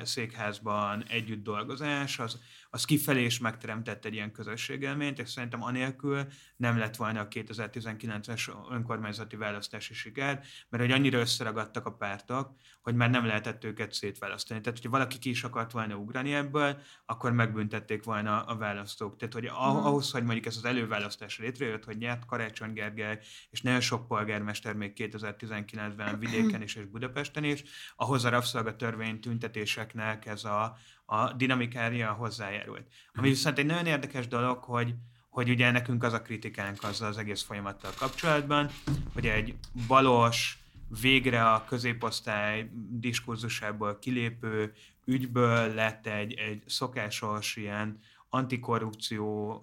a székházban együtt dolgozás, az, az kifelé is megteremtett egy ilyen közösségelményt, és szerintem anélkül nem lett volna a 2019-es önkormányzati választási siker, mert hogy annyira összeragadtak a pártok, hogy már nem lehetett őket szétválasztani. Tehát, hogyha valaki ki is akart volna ugrani ebből, akkor megbüntették volna a választók. Tehát, hogy ah- ahhoz, hogy mondjuk ez az előválasztás létrejött, hogy nyert Karácsony Gergely, és nagyon sok polgármester még 2019-ben vidéken is és Budapesten is, ahhoz a rabszolgatörvény tüntetéseknek ez a, a dinamikája hozzájárult. Ami viszont egy nagyon érdekes dolog, hogy, hogy ugye nekünk az a kritikánk azzal az egész folyamattal kapcsolatban, hogy egy balos, végre a középosztály diskurzusából kilépő ügyből lett egy, egy szokásos ilyen antikorrupció,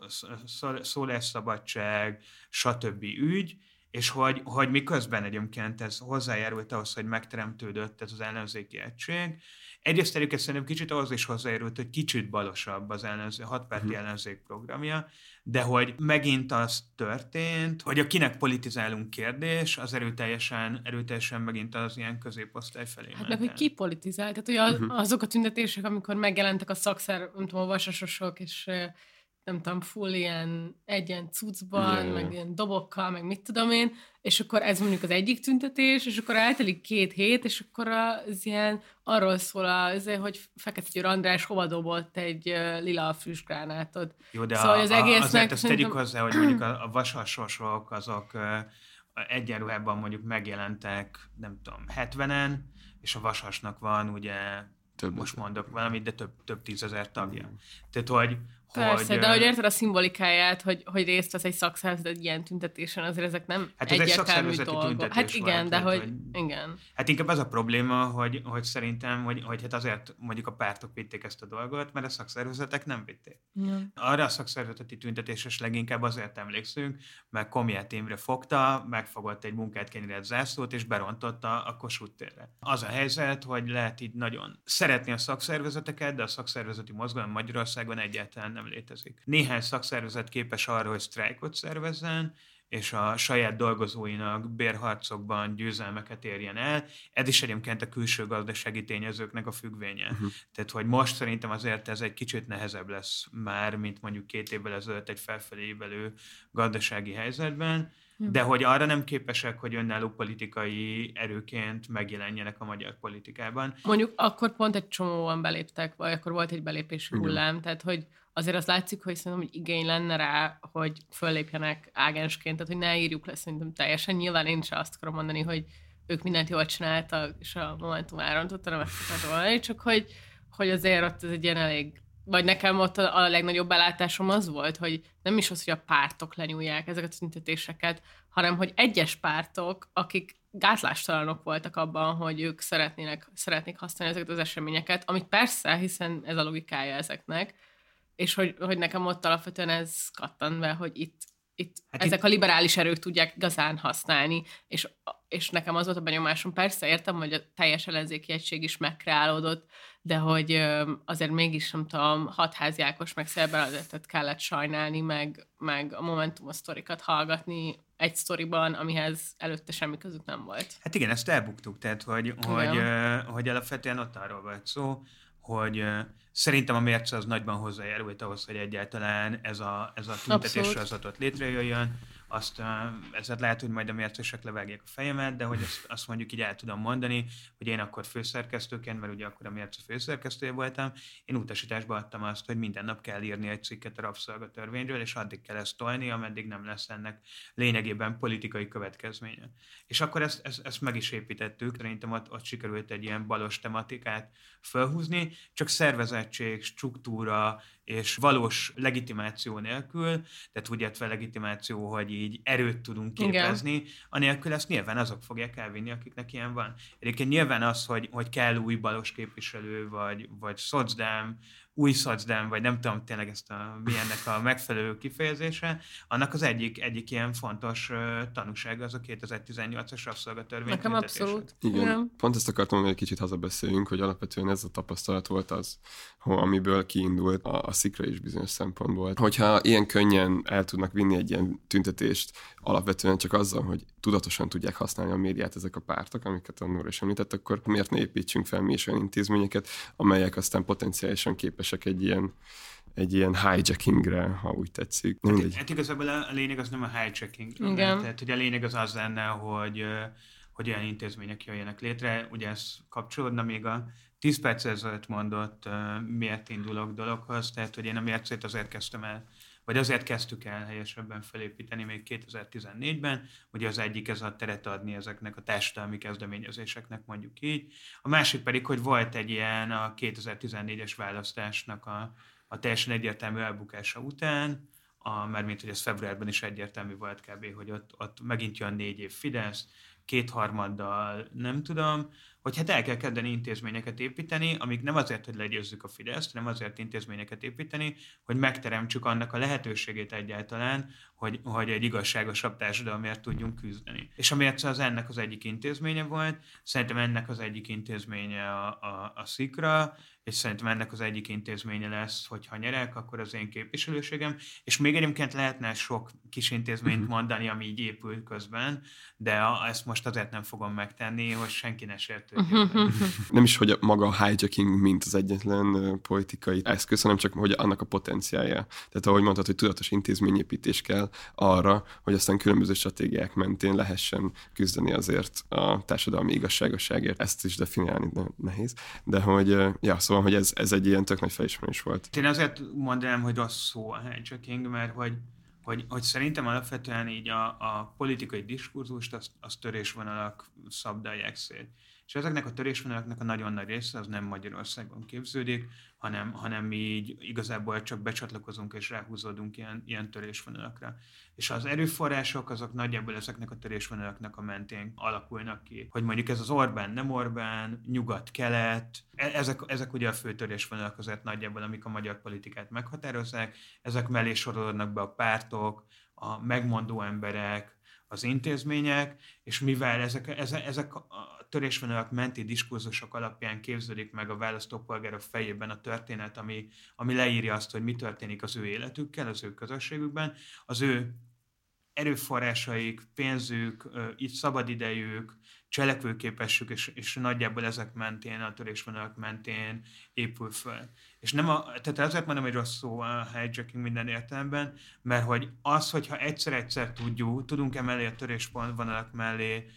sz- szólásszabadság, stb. ügy, és hogy, hogy miközben egyébként ez hozzájárult ahhoz, hogy megteremtődött ez az ellenzéki egység. Egyrészt egyébként szerintem kicsit ahhoz is hozzájárult, hogy kicsit balosabb az ellenzé, hatpárti Mhm. ellenzék programja, de hogy megint az történt, hogy a kinek politizálunk kérdés, az erőteljesen, erőteljesen megint az ilyen középosztály felé Hát meg, hogy ki politizál. Tehát, hogy az, Mhm. azok a tüntetések, amikor megjelentek a szakszer, nem tudom, a vasasosok, és nem tudom, full ilyen egyen cuccban, Ja, ja, meg ilyen dobokkal, meg mit tudom én, és akkor ez mondjuk az egyik tüntetés, és akkor eltelik két hét, és akkor az ilyen arról szól, az, hogy Fekete Győr András hova dobott egy lila füstgránátot. Jó, de Szóval a, az egésznek azért azt tegyük szerintem- hozzá, hogy mondjuk a, a vasasosok azok egyenruhában mondjuk megjelentek, nem tudom, 70-en, és a vasasnak van ugye, Több most mondok valamit, de több, több tízezer tagja. Tehát, hogy, Persze, hogy, de hogy érted a szimbolikáját, hogy, hogy részt vesz egy szakszervezet egy ilyen tüntetésen, azért ezek nem Hát ez egy szakszervezeti dolgok. tüntetés Hát igen, volt, de tehát, hogy, hogy- igen. Hát inkább az a probléma, hogy, hogy szerintem, hogy, hogy hát azért mondjuk a pártok vitték ezt a dolgot, mert a szakszervezetek nem vitték. Ja. Arra a szakszervezeti tüntetésre leginkább azért emlékszünk, mert Komját Imre fogta, megfogott egy munkát kenyeret zászlót, és berontotta a Kossuth térre. Az a helyzet, hogy lehet így nagyon szeretni a szakszervezeteket, de a szakszervezeti mozgalom Magyarországon egyáltalán nem létezik. Néhány szakszervezet képes arra, hogy sztrájkot szervezzen, és a saját dolgozóinak bérharcokban győzelmeket érjen el. Ez is egyébként a külső gazdasági tényezőknek a függvénye. Mhm. Tehát, hogy most szerintem azért ez egy kicsit nehezebb lesz már, mint mondjuk két évvel ezelőtt egy felfelé évelő gazdasági helyzetben, de hogy arra nem képesek, hogy önálló politikai erőként megjelenjenek a magyar politikában. Mondjuk akkor pont egy csomóan beléptek, vagy akkor volt egy belépési Igen. hullám, tehát hogy azért az látszik, hogy szerintem hogy igény lenne rá, hogy föllépjenek ágensként, tehát hogy ne írjuk le szerintem teljesen. Nyilván én sem azt akarom mondani, hogy ők mindent jól csináltak, és a Momentum elrontotta, nem ezt akartam mondani, csak hogy, hogy azért ott ez egy ilyen elég vagy nekem ott a, a legnagyobb belátásom az volt, hogy nem is az, hogy a pártok lenyúlják ezeket a tüntetéseket, hanem hogy egyes pártok, akik gátlástalanok voltak abban, hogy ők szeretnének, szeretnék használni ezeket az eseményeket, amit persze, hiszen ez a logikája ezeknek, és hogy, hogy nekem ott alapvetően ez kattan be, hogy itt, itt Hát ezek itt- a liberális erők tudják igazán használni, és, és nekem az volt a benyomásom, persze értem, hogy a teljes ellenzéki egység is megkreálódott, de hogy azért mégis, nem tudom, hatházi Ákos meg Szél Benedetet kellett sajnálni, meg, meg a Momentumos sztorikat hallgatni egy sztoriban, amihez előtte semmi közük nem volt. Hát igen, ezt elbuktuk, tehát hogy, hogy, ö, hogy alapvetően ott arról volt szó, hogy szerintem a mérce az nagyban hozzájárult ahhoz, hogy egyáltalán ez a, ez a tüntetés Abszolút. sorozat létrejöjjön. Azt, ezért lehet, hogy majd a mércesek levágják a fejemet, de hogy azt, azt mondjuk így el tudom mondani, hogy én akkor főszerkesztőként, mert ugye akkor a mérce főszerkesztője voltam, én utasításba adtam azt, hogy minden nap kell írni egy cikket a rabszolgatörvényről, és addig kell ezt tolni, ameddig nem lesz ennek lényegében politikai következménye. És akkor ezt, ezt, ezt meg is építettük, szerintem ott, ott sikerült egy ilyen balos tematikát felhúzni, csak szervezettség, struktúra és valós legitimáció nélkül, tehát úgy értve legitimáció, hogy így erőt tudunk Igen. képezni, anélkül ezt nyilván azok fogják elvinni, akiknek ilyen van. Egyébként nyilván az, hogy, hogy kell új balos képviselő, vagy, vagy szocdám, új szocdem, vagy nem tudom tényleg ezt a, mi ennek a megfelelő kifejezése, annak az egyik, egyik ilyen fontos uh, tanúsága az a 2018-as rabszolgatörvény. Nekem abszolút. Igen, Igen, pont ezt akartam, hogy egy kicsit hazabeszéljünk, hogy alapvetően ez a tapasztalat volt az, amiből kiindult a, a szikra is bizonyos szempontból. Hogyha ilyen könnyen el tudnak vinni egy ilyen tüntetést, alapvetően csak azzal, hogy tudatosan tudják használni a médiát ezek a pártok, amiket a Nóra is említett, akkor miért ne építsünk fel mi is olyan intézményeket, amelyek aztán potenciálisan képesek egy ilyen egy ilyen hijackingre, ha úgy tetszik. Hát, hát igazából a lényeg az nem a hijacking. Igen. Tehát, hogy a lényeg az az lenne, hogy hogy olyan intézmények jöjjenek létre. Ugye ez kapcsolódna még a 10 perc ezelőtt mondott uh, miért indulok dologhoz, tehát hogy én a mércét azért kezdtem el vagy azért kezdtük el helyesebben felépíteni még 2014-ben, ugye az egyik ez a teret adni ezeknek a társadalmi kezdeményezéseknek mondjuk így, a másik pedig, hogy volt egy ilyen a 2014-es választásnak a, a teljesen egyértelmű elbukása után, a, mert mint hogy ez februárban is egyértelmű volt kb., hogy ott, ott megint jön négy év Fidesz, kétharmaddal, nem tudom, hogy hát el kell kezdeni intézményeket építeni, amik nem azért, hogy legyőzzük a Fideszt, nem azért intézményeket építeni, hogy megteremtsük annak a lehetőségét egyáltalán, hogy, hogy egy igazságosabb társadalomért tudjunk küzdeni. És amiért az ennek az egyik intézménye volt, szerintem ennek az egyik intézménye a, a, a szikra, és szerintem ennek az egyik intézménye lesz, hogy ha nyerek, akkor az én képviselőségem, és még egyébként lehetne sok kis intézményt mhm. mondani, ami így épül közben, de a, ezt most azért nem fogom megtenni, hogy senki ne sértődjön. Mhm. nem is, hogy maga a hijacking mint az egyetlen politikai eszköz, hanem csak, hogy annak a potenciálja. Tehát ahogy mondtad, hogy tudatos intézményépítés kell arra, hogy aztán különböző stratégiák mentén lehessen küzdeni azért a társadalmi igazságosságért. Ezt is definiálni nehéz. De hogy, ja, Szóval, hogy ez, ez egy ilyen tök nagy felismerés volt. Én azért mondanám, hogy rossz szó a hijacking, mert hogy, hogy, hogy szerintem alapvetően így a, a politikai diskurzust az, az törésvonalak szabdalják szét. És ezeknek a törésvonalaknak a nagyon nagy része az nem Magyarországon képződik, hanem, hanem mi így igazából csak becsatlakozunk és ráhúzódunk ilyen, ilyen törésvonalakra. És az erőforrások azok nagyjából ezeknek a törésvonalaknak a mentén alakulnak ki. Hogy mondjuk ez az Orbán, nem Orbán, nyugat-kelet, e, ezek, ezek ugye a fő törésvonalak azért nagyjából, amik a magyar politikát meghatározzák, ezek mellé sorolódnak be a pártok, a megmondó emberek, az intézmények, és mivel ezek, ezek, ezek törésvonalak menti diskurzusok alapján képződik meg a választópolgárok fejében a történet, ami, ami leírja azt, hogy mi történik az ő életükkel, az ő közösségükben, az ő erőforrásaik, pénzük, itt szabadidejük, cselekvőképessük, és, és nagyjából ezek mentén, a törésvonalak mentén épül föl. És nem a, tehát azért mondom, hogy rossz szó a hijacking minden értelemben, mert hogy az, hogyha egyszer-egyszer tudjuk, tudunk emellé a törésvonalak mellé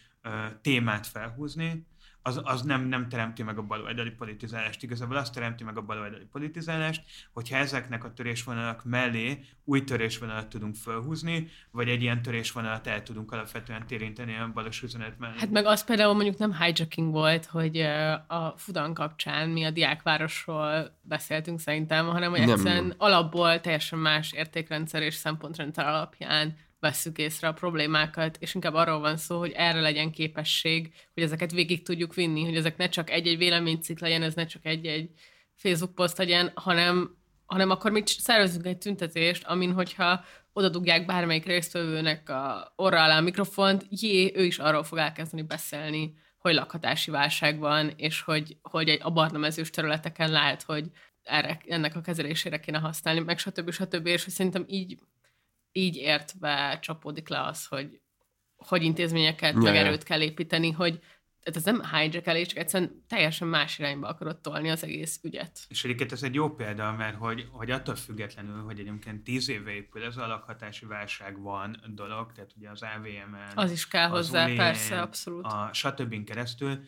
témát felhúzni, az, az nem, nem teremti meg a baloldali politizálást. Igazából azt teremti meg a baloldali politizálást, hogyha ezeknek a törésvonalak mellé új törésvonalat tudunk felhúzni, vagy egy ilyen törésvonalat el tudunk alapvetően térinteni a balos üzenet mellé. Hát meg az például mondjuk nem hijacking volt, hogy a Fudan kapcsán mi a diákvárosról beszéltünk szerintem, hanem hogy egyszerűen nem. alapból teljesen más értékrendszer és szempontrendszer alapján vesszük észre a problémákat, és inkább arról van szó, hogy erre legyen képesség, hogy ezeket végig tudjuk vinni, hogy ezek ne csak egy-egy véleménycikk legyen, ez ne csak egy-egy Facebook poszt legyen, hanem, hanem akkor mi szervezünk egy tüntetést, amin hogyha oda dugják bármelyik résztvevőnek a orra alá a mikrofont, jé, ő is arról fog elkezdeni beszélni, hogy lakhatási válság van, és hogy, hogy egy a barna mezős területeken lehet, hogy erre, ennek a kezelésére kéne használni, meg stb. stb. És hogy szerintem így így értve csapódik le az, hogy hogy intézményeket, meg erőt kell építeni, hogy tehát ez nem hijackelés, csak egyszerűen teljesen más irányba akarod tolni az egész ügyet. És egyébként ez egy jó példa, mert hogy, hogy attól függetlenül, hogy egyébként tíz éve épül ez a lakhatási válság van dolog, tehát ugye az AVM-en, az is kell hozzá, ulén, persze, abszolút. A stb. keresztül,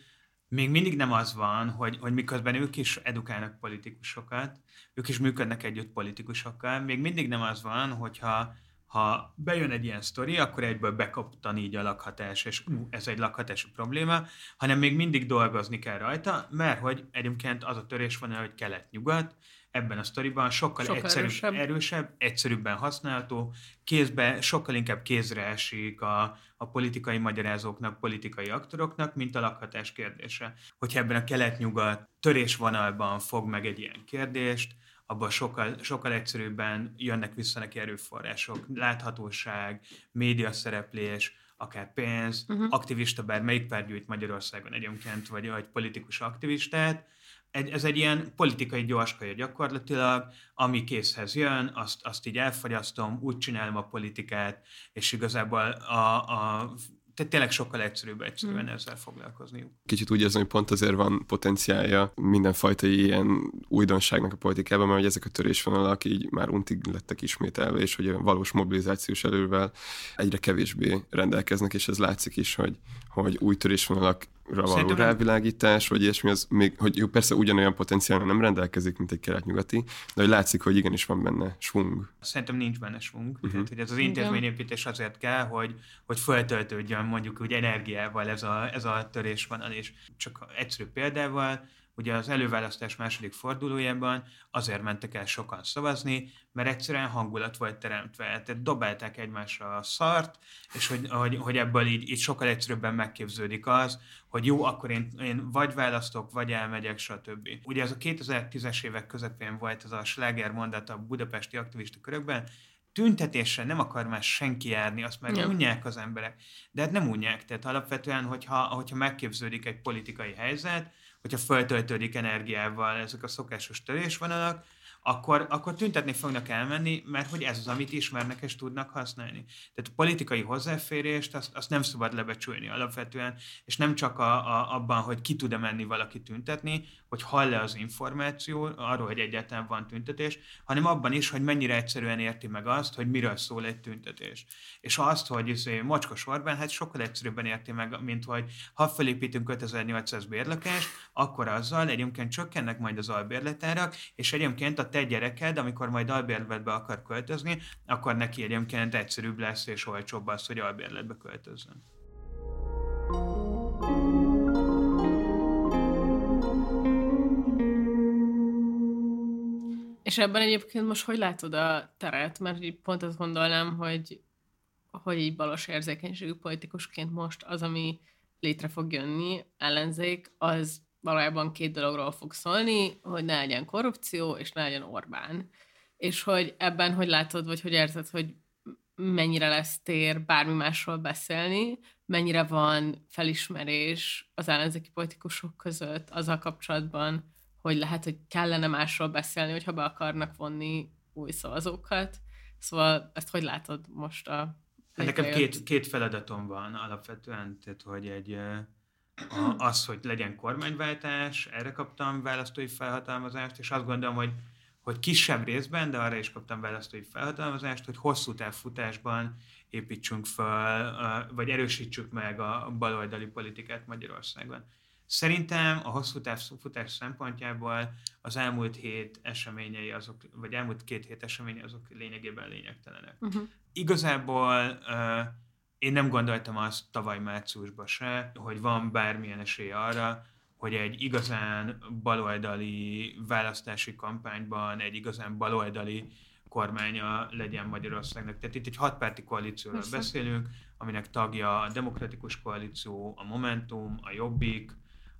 még mindig nem az van, hogy, hogy miközben ők is edukálnak politikusokat, ők is működnek együtt politikusokkal, még mindig nem az van, hogyha ha bejön egy ilyen sztori, akkor egyből bekaptan így a lakhatás, és ú, ez egy lakhatási probléma, hanem még mindig dolgozni kell rajta, mert hogy egyébként az a törés van, hogy kelet-nyugat, ebben a sztoriban sokkal, sokkal egyszerűbb, erősebb. erősebb, egyszerűbben használható, kézbe, sokkal inkább kézre esik a, a politikai magyarázóknak, politikai aktoroknak, mint a lakhatás kérdése. Hogyha ebben a kelet-nyugat törésvonalban fog meg egy ilyen kérdést, abban sokkal, sokkal egyszerűbben jönnek vissza neki erőforrások, láthatóság, média szereplés, akár pénz, uh-huh. aktivista, bár melyik párt gyűjt Magyarországon? Egyébként, vagy, vagy politikus aktivistát, egy, ez egy ilyen politikai gyorskaja gyakorlatilag, ami készhez jön, azt, azt így elfogyasztom, úgy csinálom a politikát, és igazából a, a tehát tényleg sokkal egyszerűbb egyszerűen hmm. ezzel foglalkozniuk. Kicsit úgy érzem, hogy pont azért van potenciálja mindenfajta ilyen újdonságnak a politikában, mert hogy ezek a törésvonalak így már untig lettek ismételve, és hogy a valós mobilizációs elővel egyre kevésbé rendelkeznek, és ez látszik is, hogy, hogy új törésvonalak való Szerintem rávilágítás, vagy ilyesmi, az még, hogy jó, persze ugyanolyan potenciál nem rendelkezik, mint egy kelet-nyugati, de hogy látszik, hogy igenis van benne svung. Szerintem nincs benne svung. Uh-huh. Tehát, hogy ez az intézményépítés azért kell, hogy, hogy feltöltődjön mondjuk úgy energiával ez a, ez a törés van, és csak egyszerű példával, ugye az előválasztás második fordulójában azért mentek el sokan szavazni, mert egyszerűen hangulat volt teremtve. Tehát dobálták egymásra a szart, és hogy, hogy, hogy ebből így, így sokkal egyszerűbben megképződik az, hogy jó, akkor én, én vagy választok, vagy elmegyek, stb. Ugye ez a 2010-es évek közepén volt ez a sláger mondat a budapesti aktivista körökben, tüntetésre nem akar már senki járni, azt már ja. unják az emberek. De hát nem unják, tehát alapvetően, hogyha, hogyha megképződik egy politikai helyzet, hogyha feltöltődik energiával ezek a szokásos törésvonalak, akkor, akkor tüntetni fognak elmenni, mert hogy ez az, amit ismernek és tudnak használni. Tehát a politikai hozzáférést azt, azt nem szabad lebecsülni alapvetően, és nem csak a, a, abban, hogy ki tud-e menni valaki tüntetni, hogy hall-e az információ arról, hogy egyáltalán van tüntetés, hanem abban is, hogy mennyire egyszerűen érti meg azt, hogy miről szól egy tüntetés. És azt, hogy izé, mocskos Orbán, hát sokkal egyszerűbben érti meg, mint hogy ha felépítünk 5800 bérlakást, akkor azzal egyébként csökkennek majd az albérletárak, és egyébként a te gyereked, amikor majd albérletbe akar költözni, akkor neki egyébként egyszerűbb lesz és olcsóbb az, hogy albérletbe költözzön. És ebben egyébként most hogy látod a teret? Mert pont azt gondolnám, hogy, hogy így balos érzékenységű politikusként most az, ami létre fog jönni, ellenzék, az valójában két dologról fog szólni, hogy ne legyen korrupció, és ne legyen Orbán. És hogy ebben hogy látod, vagy hogy érzed, hogy mennyire lesz tér bármi másról beszélni, mennyire van felismerés az ellenzéki politikusok között azzal kapcsolatban, hogy lehet, hogy kellene másról beszélni, hogyha be akarnak vonni új szavazókat. Szóval ezt hogy látod most a... Nekem két, két feladatom van alapvetően, tehát hogy egy a, az, hogy legyen kormányváltás, erre kaptam választói felhatalmazást, és azt gondolom, hogy, hogy kisebb részben, de arra is kaptam választói felhatalmazást, hogy hosszú távfutásban építsünk fel, vagy erősítsük meg a baloldali politikát Magyarországon. Szerintem a hosszú távfutás szempontjából az elmúlt hét eseményei azok, vagy elmúlt két hét eseményei azok lényegében lényegtelenek. Uh-huh. Igazából uh, én nem gondoltam azt tavaly márciusban se, hogy van bármilyen esély arra, hogy egy igazán baloldali választási kampányban egy igazán baloldali kormánya legyen Magyarországnak. Tehát itt egy hatpárti koalícióról Persze. beszélünk, aminek tagja a Demokratikus Koalíció, a Momentum, a Jobbik,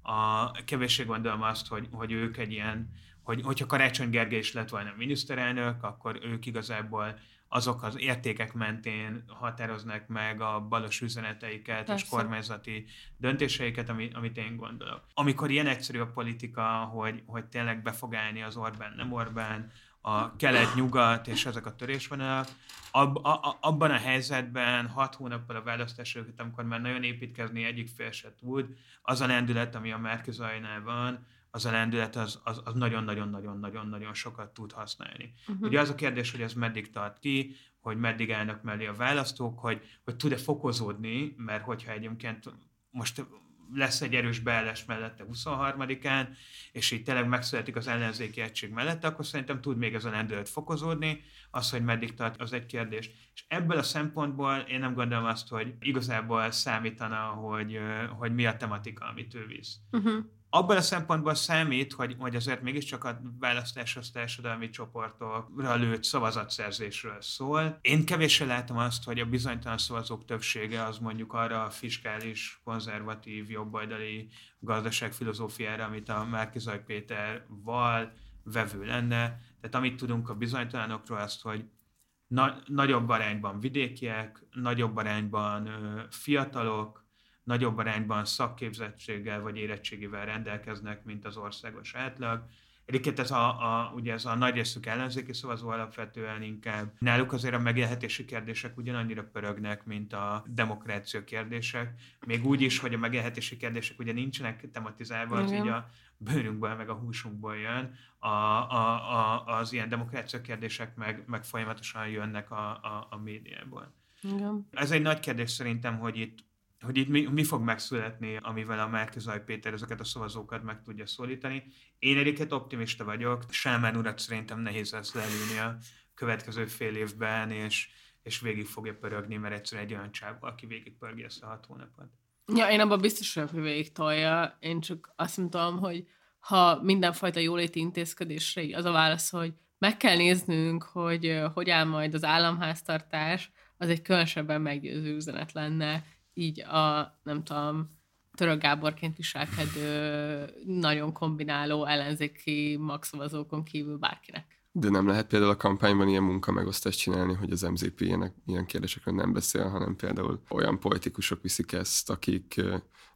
a kevéssé gondolom azt, hogy, hogy ők egy ilyen, hogy, hogyha Karácsony Gergely is lett volna miniszterelnök, akkor ők igazából azok az értékek mentén határoznak meg a balos üzeneteiket Persze. és kormányzati döntéseiket, amit, amit én gondolok. Amikor ilyen egyszerű a politika, hogy, hogy tényleg be fog állni az Orbán, nem Orbán, a kelet-nyugat és ezek a törésvonalak, ab, a, abban a helyzetben hat hónappal a választás előtt, amikor már nagyon építkezni egyik fél se tud, az a lendület, ami a Márkizajnál van, az a lendület az, az, az nagyon-nagyon-nagyon-nagyon-nagyon sokat tud használni. Uh-huh. Ugye az a kérdés, hogy ez meddig tart ki, hogy meddig állnak mellé a választók, hogy, hogy tud-e fokozódni, mert hogyha egyébként most lesz egy erős beállás mellette 23-án, és így tényleg megszületik az ellenzéki egység mellette, akkor szerintem tud még ez a lendület fokozódni, az, hogy meddig tart, az egy kérdés. És ebből a szempontból én nem gondolom azt, hogy igazából számítana, hogy, hogy mi a tematika, amit ő visz. Uh-huh abban a szempontból számít, hogy, hogy azért mégiscsak a választás az társadalmi csoportokra lőtt szavazatszerzésről szól. Én kevéssé látom azt, hogy a bizonytalan szavazók többsége az mondjuk arra a fiskális, konzervatív, jobboldali gazdaságfilozófiára, amit a Márkizaj Péter val, vevő lenne. Tehát amit tudunk a bizonytalanokról, azt, hogy na- nagyobb arányban vidékiek, nagyobb arányban ö, fiatalok, nagyobb arányban szakképzettséggel vagy érettségivel rendelkeznek, mint az országos átlag. Egyébként ez a, a, ugye ez a nagy részük ellenzéki szavazó alapvetően inkább. Náluk azért a megélhetési kérdések ugyanannyira pörögnek, mint a demokrácia kérdések. Még úgy is, hogy a megélhetési kérdések ugye nincsenek tematizálva, az így a bőrünkből, meg a húsunkból jön. A, a, a, az ilyen demokrácia kérdések meg, meg folyamatosan jönnek a, a, a médiából. Igen. Ez egy nagy kérdés szerintem, hogy itt hogy itt mi, mi fog megszületni, amivel a Márkizaj Péter ezeket a szavazókat meg tudja szólítani. Én egyébként optimista vagyok. Sámán urat szerintem nehéz lesz leülni a következő fél évben, és, és végig fogja pörögni, mert egyszerűen egy olyan csáv, aki végig pörgi ezt a hat hónapot. Ja, én abban biztos vagyok, hogy végig tolja. Én csak azt tudom, hogy ha mindenfajta jóléti intézkedésre az a válasz, hogy meg kell néznünk, hogy hogy áll majd az államháztartás, az egy különösebben meggyőző üzenet lenne, így a, nem tudom, Török Gáborként viselkedő, nagyon kombináló ellenzéki magszavazókon kívül bárkinek. De nem lehet például a kampányban ilyen munkamegosztást csinálni, hogy az MZP ilyenek, ilyen kérdésekről nem beszél, hanem például olyan politikusok viszik ezt, akik,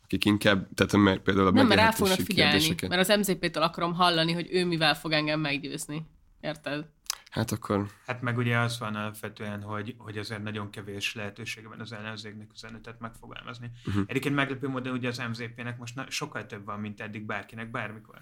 akik inkább, tehát mert például a Nem, mert rá fognak figyelni, kérdéseket- mert az MZP-től akarom hallani, hogy ő mivel fog engem meggyőzni. Érted? Hát akkor Hát meg ugye az van alapvetően, hogy, hogy azért nagyon kevés lehetősége van az ellenzéknek üzenetet megfogalmazni. Uh-huh. Egyébként meglepő módon ugye az MZP-nek most na- sokkal több van, mint eddig bárkinek bármikor.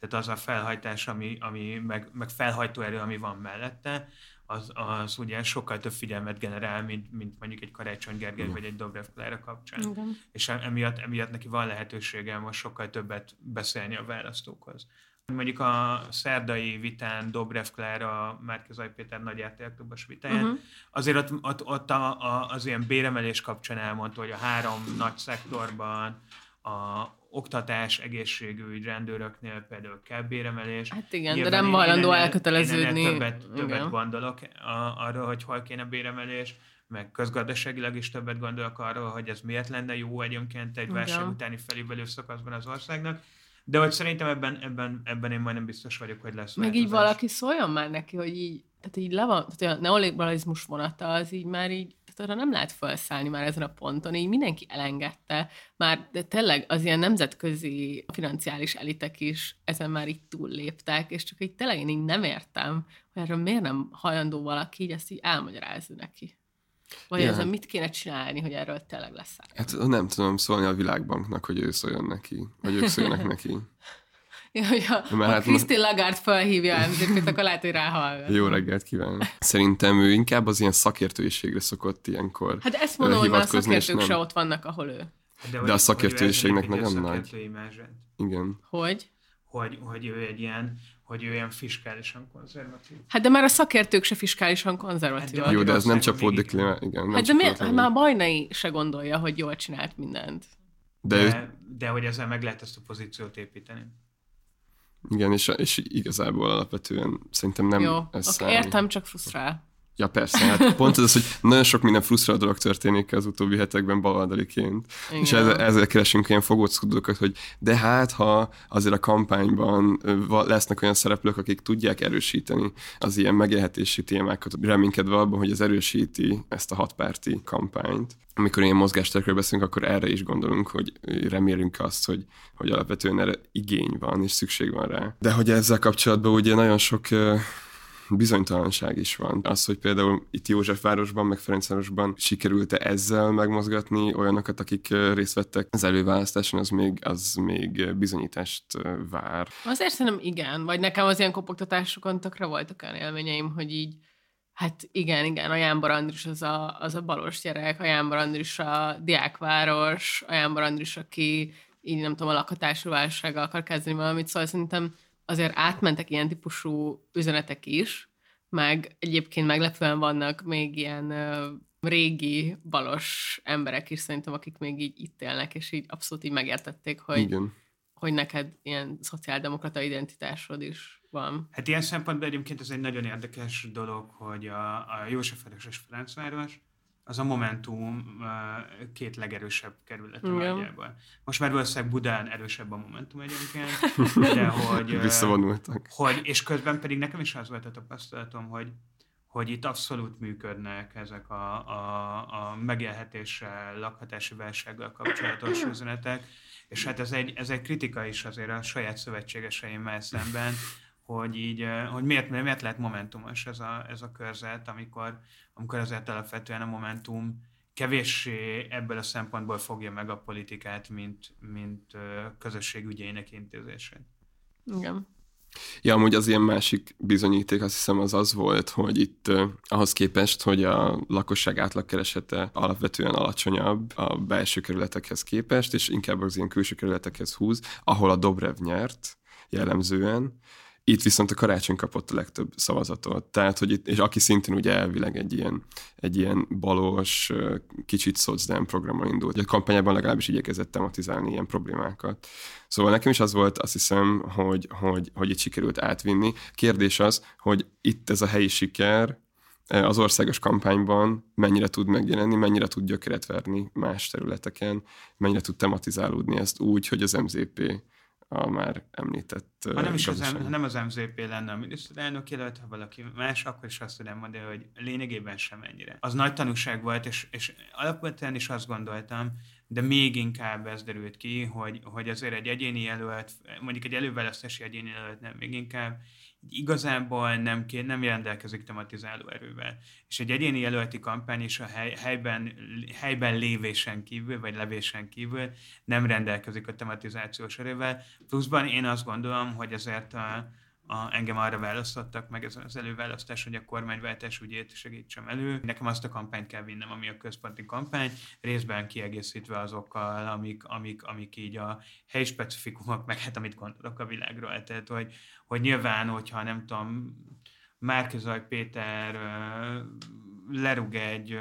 Tehát az a felhajtás, ami, ami meg, meg felhajtó erő, ami van mellette, az, az ugye sokkal több figyelmet generál, mint, mint mondjuk egy Karácsony Gergely Mhm. vagy egy Dobrev Klára kapcsán. Igen. És emiatt, emiatt neki van lehetősége most sokkal többet beszélni a választókhoz. Mondjuk a szerdai vitán Dobrev Klára, Márkizaj Péter nagy RTL-klubos vitáján, Uh-huh. azért ott, ott, ott a, a, az ilyen béremelés kapcsán elmondta, hogy a három nagy szektorban, a oktatás, egészségügy, rendőröknél például kell béremelés. Hát igen, Nyilván de nem hajlandó elköteleződni. Többet, többet Igen. gondolok a, arról, hogy hol kéne béremelés, meg közgazdaságilag is többet gondolok arról, hogy ez miért lenne jó egyébként egy válság utáni felívelő szakaszban az országnak. De hogy szerintem ebben, ebben, ebben én majdnem biztos vagyok, hogy lesz Meg így valaki szóljon már neki, hogy így, tehát így le van, tehát a neoliberalizmus vonata az így már így, tehát arra nem lehet felszállni már ezen a ponton, így mindenki elengedte, már de tényleg az ilyen nemzetközi financiális elitek is ezen már így túlléptek, és csak így tényleg én így nem értem, hogy erről miért nem hajlandó valaki így ezt így elmagyarázni neki. Vagy Ja. ezen mit kéne csinálni, hogy erről tényleg lesz hát nem tudom szólni a világbanknak, hogy ő szóljon neki, vagy ők szóljanak neki. Ja, hogy ha, Mert ha hát Christine Lagarde felhívja MZP-t, akkor lehet, hogy ráhallgat. Jó reggelt kívánok. Szerintem ő inkább az ilyen szakértőiségre szokott ilyenkor Hát ezt mondom, hogy a szakértők nem- se ott vannak, ahol ő. hogy- a hogy szakértőiségnek nagyon a nagy. Igen. Hogy? hogy, hogy ő egy ilyen, hogy ő ilyen fiskálisan konzervatív. Hát de már a szakértők se fiskálisan konzervatívak. Hát Jó, de ez nem csapódik le, igen. Nem Hát de miért? Hát már a Bajnai se gondolja, hogy jól csinált mindent. De, De, ő, de, de hogy ezzel meg lehet ezt a pozíciót építeni. igen, és, és igazából alapvetően szerintem nem Jó, ez okay, számít. értem, csak frusztrál. Ja, persze, hát pont ez az, hogy nagyon sok minden frusztráló dolog történik az utóbbi hetekben baloldaliként. Igen. És ezzel, ezzel keresünk ilyen fogóckodókat, hogy de hát, ha azért a kampányban lesznek olyan szereplők, akik tudják erősíteni az ilyen megélhetési témákat, reménykedve abban, hogy ez erősíti ezt a hatpárti kampányt. Amikor ilyen mozgásterekről beszélünk, akkor erre is gondolunk, hogy remélünk azt, hogy, hogy alapvetően erre igény van, és szükség van rá. De hogy ezzel kapcsolatban ugye nagyon sok bizonytalanság is van. Az, hogy például itt Józsefvárosban, meg Ferencvárosban sikerült-e ezzel megmozgatni olyanokat, akik részt vettek az előválasztáson, az még, az még bizonyítást vár. Azért szerintem igen, vagy nekem az ilyen kopogtatásokon tökre voltak olyan élményeim, hogy így, hát igen, igen, a Jánbor Andris az a, az a balos gyerek, a Jánbor Andris a diákváros, a Jánbor Andris, aki így nem tudom, a lakhatású válsággal akar kezdeni valamit, szóval szerintem azért átmentek ilyen típusú üzenetek is, meg egyébként meglepően vannak még ilyen ö, régi balos emberek is szerintem, akik még így itt élnek, és így abszolút így megértették, hogy, Igen. hogy neked ilyen szociáldemokrata identitásod is van. Hát ilyen szempontból egyébként ez egy nagyon érdekes dolog, hogy a, a Józsefváros és Ferencváros az a Momentum két legerősebb kerülete Igen. nagyjából. Most már valószínűleg Budán erősebb a Momentum egyébként, de hogy, Visszavonultak. hogy, és közben pedig nekem is az volt a tapasztalatom, hogy, hogy itt abszolút működnek ezek a, a, a megélhetéssel, lakhatási válsággal kapcsolatos üzenetek, és hát ez egy, ez egy kritika is azért a saját szövetségeseimmel szemben, hogy így, eh, hogy miért, miért lehet momentumos ez a, ez a körzet, amikor, amikor azért alapvetően a Momentum kevéssé ebből a szempontból fogja meg a politikát, mint, mint eh, közösség ügyeinek intézését. Igen. Ja, amúgy az ilyen másik bizonyíték azt hiszem az az volt, hogy itt uh, ahhoz képest, hogy a lakosság átlagkeresete alapvetően alacsonyabb a belső kerületekhez képest, és inkább az ilyen külső kerületekhez húz, ahol a Dobrev nyert jellemzően, itt viszont a karácsony kapott a legtöbb szavazatot. Tehát, hogy itt, és aki szintén ugye elvileg egy ilyen, egy ilyen balos, kicsit szocdem programmal indult. A kampányában legalábbis igyekezett tematizálni ilyen problémákat. Szóval nekem is az volt, azt hiszem, hogy, hogy, hogy itt sikerült átvinni. Kérdés az, hogy itt ez a helyi siker, az országos kampányban mennyire tud megjelenni, mennyire tud gyökeret verni más területeken, mennyire tud tematizálódni ezt úgy, hogy az MZP a már említett Ha nem is az, nem az MZP lenne a miniszterelnök jelölt, ha valaki más, akkor is azt tudom mondani, hogy lényegében sem ennyire. Az nagy tanúság volt, és, és alapvetően is azt gondoltam, de még inkább ez derült ki, hogy, hogy azért egy egyéni jelölt, mondjuk egy előválasztási egyéni jelölt nem, még inkább igazából nem, ké, nem rendelkezik tematizáló erővel. És egy egyéni jelölti kampány is a hely, helyben, helyben lévésen kívül, vagy levésen kívül nem rendelkezik a tematizációs erővel. Pluszban én azt gondolom, hogy ezért a, a, engem arra választottak meg ezen az előválasztás, hogy a kormányváltás ügyét segítsem elő. Nekem azt a kampányt kell vinnem, ami a központi kampány, részben kiegészítve azokkal, amik, amik, amik így a helyi specifikumok, meg hát amit gondolok a világról. Tehát, hogy, hogy nyilván, hogyha nem tudom, Márkizaj Péter lerúg egy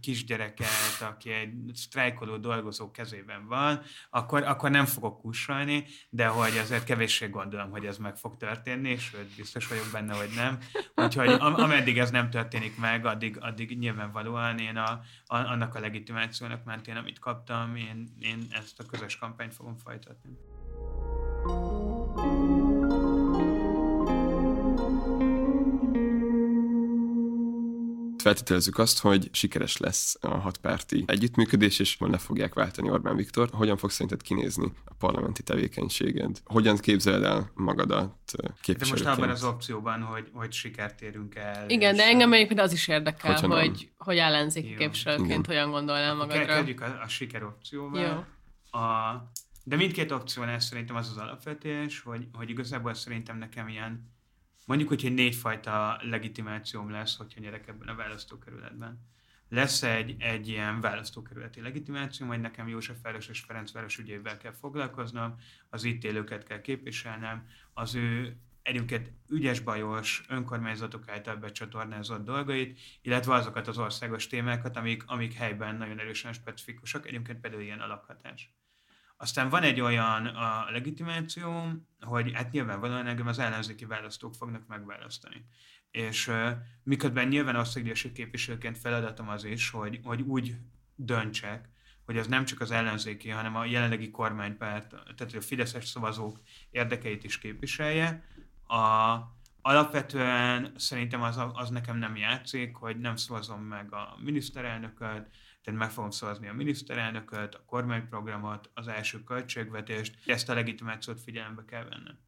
kisgyereket, aki egy sztrájkoló dolgozó kezében van, akkor, akkor nem fogok kussolni, de hogy azért kevéssé gondolom, hogy ez meg fog történni, sőt, biztos vagyok benne, hogy nem. Úgyhogy am- ameddig ez nem történik meg, addig, addig nyilvánvalóan én a, a, annak a legitimációnak mentén, amit kaptam, én, én ezt a közös kampányt fogom folytatni. Feltételezzük azt, hogy sikeres lesz a hatpárti együttműködés, és le fogják váltani Orbán Viktor. Hogyan fog szerinted kinézni a parlamenti tevékenységed? Hogyan képzeled el magadat De most képviselőként? abban az opcióban, hogy, hogy sikert érünk el. Igen, de engem egyébként az is érdekel, nem. hogy, hogy ellenzéki Jó. képviselőként Igen. hogyan gondolnál magadra. Kezdjük a, a siker opcióval. Jó. A, de mindkét opciónál szerintem az az alapvetés, hogy, hogy igazából szerintem nekem ilyen, mondjuk, hogy egy négyfajta legitimációm lesz, hogyha nyerek ebben a választókerületben. Lesz egy, egy ilyen választókerületi legitimáció, majd nekem Józsefváros és Ferencváros ügyével kell foglalkoznom, az itt élőket kell képviselnem, az ő egyébként ügyes bajos önkormányzatok által becsatornázott dolgait, illetve azokat az országos témákat, amik, amik helyben nagyon erősen specifikusak, egyébként például ilyen a lakhatás. Aztán van egy olyan a legitimáció, hogy hát nyilvánvalóan engem az ellenzéki választók fognak megválasztani. És uh, miközben nyilván országgyűlési képviselőként feladatom az is, hogy, hogy úgy döntsek, hogy az nem csak az ellenzéki, hanem a jelenlegi kormánypárt, tehát a fideszes szavazók érdekeit is képviselje. A, alapvetően szerintem az, az nekem nem játszik, hogy nem szavazom meg a miniszterelnököt, tehát meg fogom szavazni a miniszterelnököt, a kormányprogramot, az első költségvetést, ezt a legitimációt figyelembe kell vennem.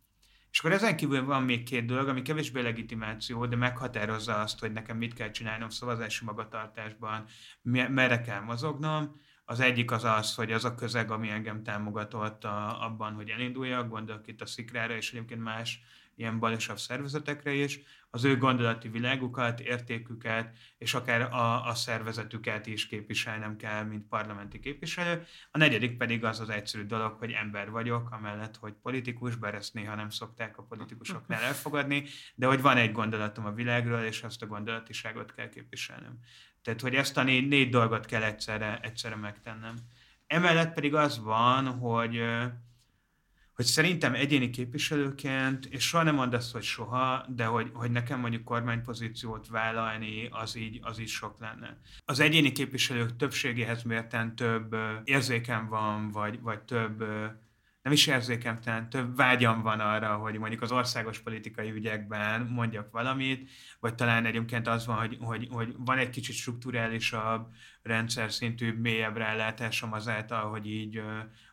És akkor ezen kívül van még két dolog, ami kevésbé legitimáció, de meghatározza azt, hogy nekem mit kell csinálnom szavazási magatartásban, merre kell mozognom. Az egyik az az, hogy az a közeg, ami engem támogatott a, abban, hogy elinduljak, gondolok itt a Szikrára és egyébként más ilyen balosabb szervezetekre is, az ő gondolati világukat, értéküket, és akár a, a szervezetüket is képviselnem kell, mint parlamenti képviselő. A negyedik pedig az az egyszerű dolog, hogy ember vagyok, amellett, hogy politikus, bár ezt néha nem szokták a politikusoknál elfogadni, de hogy van egy gondolatom a világról, és azt a gondolatiságot kell képviselnem. Tehát, hogy ezt a négy, négy dolgot kell egyszerre, egyszerre megtennem. Emellett pedig az van, hogy hogy szerintem egyéni képviselőként, és soha nem mondd azt, hogy soha, de hogy, hogy nekem mondjuk kormánypozíciót vállalni, az így, az így sok lenne. Az egyéni képviselők többségéhez mérten több érzékem van, vagy, vagy több nem is érzékem, talán több vágyam van arra, hogy mondjuk az országos politikai ügyekben mondjak valamit, vagy talán egyébként az van, hogy, hogy, hogy van egy kicsit strukturálisabb, rendszer szintű, mélyebb rálátásom azáltal, hogy így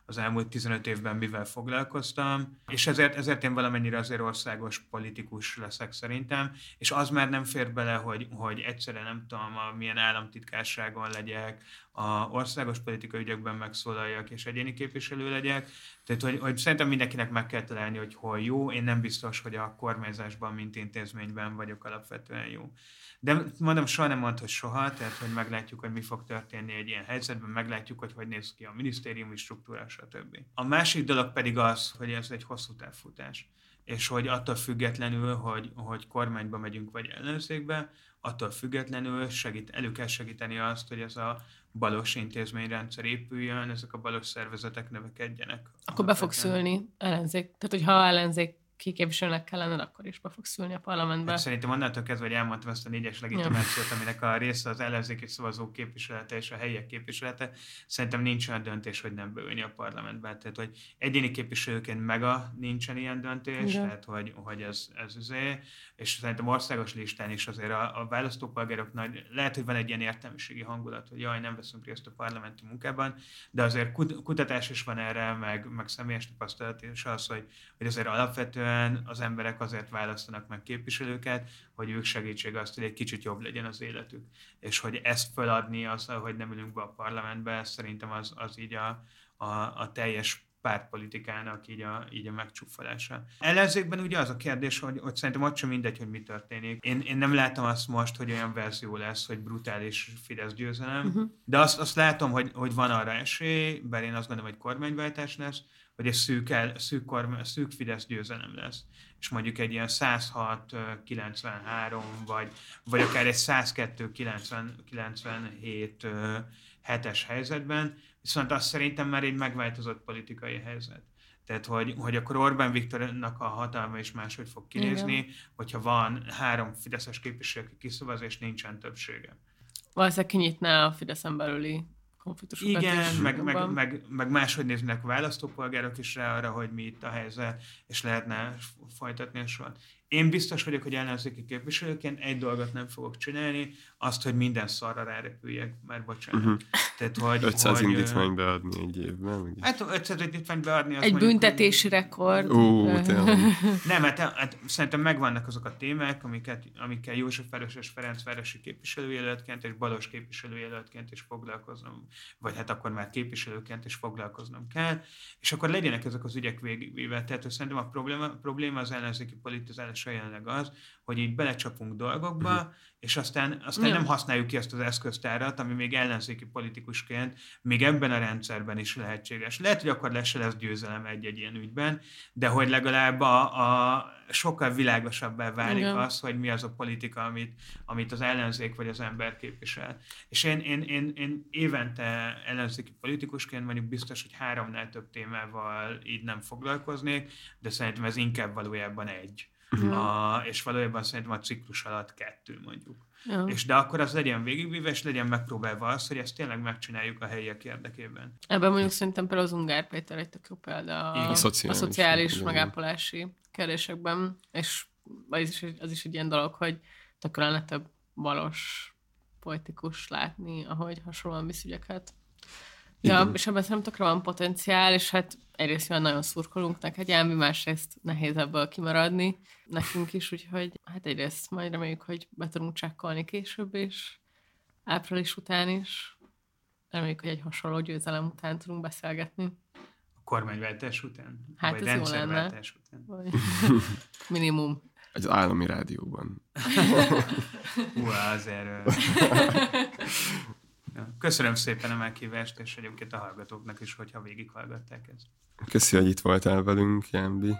az elmúlt 15 évben mivel foglalkoztam, és ezért, ezért én valamennyire azért országos politikus leszek szerintem, és az már nem fér bele, hogy, hogy egyszerre nem tudom, a milyen államtitkárságon legyek, a országos politikai ügyekben megszólaljak, és egyéni képviselő legyek. Tehát, hogy, hogy szerintem mindenkinek meg kell találni, hogy hol jó. Én nem biztos, hogy a kormányzásban, mint intézményben vagyok alapvetően jó. De mondom, soha nem mond, hogy soha, tehát hogy meglátjuk, hogy mi fog történni egy ilyen helyzetben, meglátjuk, hogy hogy néz ki a minisztériumi struktúra, stb. A másik dolog pedig az, hogy ez egy hosszú távfutás és hogy attól függetlenül, hogy, hogy kormányba megyünk vagy ellenzékbe, attól függetlenül segít, elő kell segíteni azt, hogy ez a balos intézményrendszer épüljön, ezek a balos szervezetek növekedjenek. Akkor be fog szülni ellenzék. Tehát, hogyha ellenzék kiképviselőnek kellene, akkor is be fog szülni a parlamentbe. Hát szerintem onnantól kezdve, hogy elmondtam ezt a négyes legitimációt, aminek a része az ellenzéki szavazók képviselete és a helyiek képviselete, szerintem nincs olyan döntés, hogy nem beülni a parlamentbe. Tehát, hogy egyéni képviselőként mega nincsen ilyen döntés, Igen. tehát, hogy, hogy ez, ez azért, és szerintem országos listán is azért a, a választópolgárok nagy, lehet, hogy van egy ilyen értelmiségi hangulat, hogy jaj, nem veszünk részt a parlamenti munkában, de azért kutatás is van erre, meg, meg személyes tapasztalat is az, hogy, hogy azért alapvetően alapvetően az emberek azért választanak meg képviselőket, hogy ők segítség azt, hogy egy kicsit jobb legyen az életük. És hogy ezt feladni azzal, hogy nem ülünk be a parlamentbe, szerintem az, az így a, a, a teljes pártpolitikának így a, így a megcsúfolása. Ellenzékben ugye az a kérdés, hogy, hogy szerintem ott sem mindegy, hogy mi történik. Én, én nem látom azt most, hogy olyan verzió lesz, hogy brutális Fidesz győzelem, uh-huh. de azt, azt látom, hogy, hogy van arra esély, bár én azt gondolom, hogy kormányváltás lesz, hogy egy szűk, el, szűk, korm, szűk Fidesz győzelem lesz. És mondjuk egy ilyen 106-93, vagy, vagy akár egy 102-97 hetes helyzetben, viszont azt szerintem már egy megváltozott politikai helyzet. Tehát, hogy, hogy akkor Orbán Viktornak a hatalma is máshogy fog kinézni, Igen. hogyha van három fideszes képviselő, aki kiszavaz, és nincsen többsége. Valószínűleg kinyitná a Fideszen belüli konfliktusokat Igen, meg, meg, meg, meg máshogy néznek a választópolgárok is rá arra, hogy mi itt a helyzet, és lehetne folytatni a sort. Én biztos vagyok, hogy ellenzéki képviselőként egy dolgot nem fogok csinálni, azt, hogy minden szarra rárepüljek, már bocsánat. Uh-huh. Tehát, hogy, 500 hogy, indítvány beadni egy évben? Meg hát 500 indítvány beadni. Az egy mondjuk, büntetési rekord. Ó, Nem, hát, hát, szerintem megvannak azok a témák, amiket, amikkel József Város és Ferenc városi képviselőjelöltként és Balos képviselőjelöltként is foglalkoznom, vagy hát akkor már képviselőként is foglalkoznom kell, és akkor legyenek ezek az ügyek végigvéve. Tehát szerintem a probléma, probléma az ellenzéki politizálása jelenleg az, hogy így belecsapunk dolgokba, uh-huh. és aztán, aztán nem használjuk ki ezt az eszköztárat, ami még ellenzéki politikusként még ebben a rendszerben is lehetséges. Lehet, hogy akkor lesz, lesz győzelem egy-egy ilyen ügyben, de hogy legalább a, a sokkal világosabbá válik Igen. az, hogy mi az a politika, amit, amit az ellenzék vagy az ember képvisel. És én, én, én, én évente ellenzéki politikusként mondjuk biztos, hogy háromnál több témával így nem foglalkoznék, de szerintem ez inkább valójában egy. A, és valójában szerintem a ciklus alatt kettő mondjuk. Ja. És de akkor az legyen végigvíve, és legyen megpróbálva az, hogy ezt tényleg megcsináljuk a helyiek érdekében. Ebben mondjuk szerintem például az Ungár Péter egy tök jó példa a, a szociális, a szociális megápolási kérdésekben, és az is, az is egy ilyen dolog, hogy tökre lenne több valós politikus látni, ahogy hasonlóan visz ügyeket. Ja, és ebben szerintem tökre van potenciál, és hát egyrészt olyan nagyon szurkolunk neked, Jámbi, másrészt nehéz ebből kimaradni nekünk is, úgyhogy hát egyrészt majd reméljük, hogy be tudunk csekkolni később is, április után is. Reméljük, hogy egy hasonló győzelem után tudunk beszélgetni. A kormányváltás után? Hát Vagy ez jó lenne. Után? Vagy... Minimum. Az állami rádióban. Hú, azért... Köszönöm szépen a meghívást, és egyébként a hallgatóknak is, hogyha végighallgatták ezt. Köszi, hogy itt voltál velünk, Jámbi.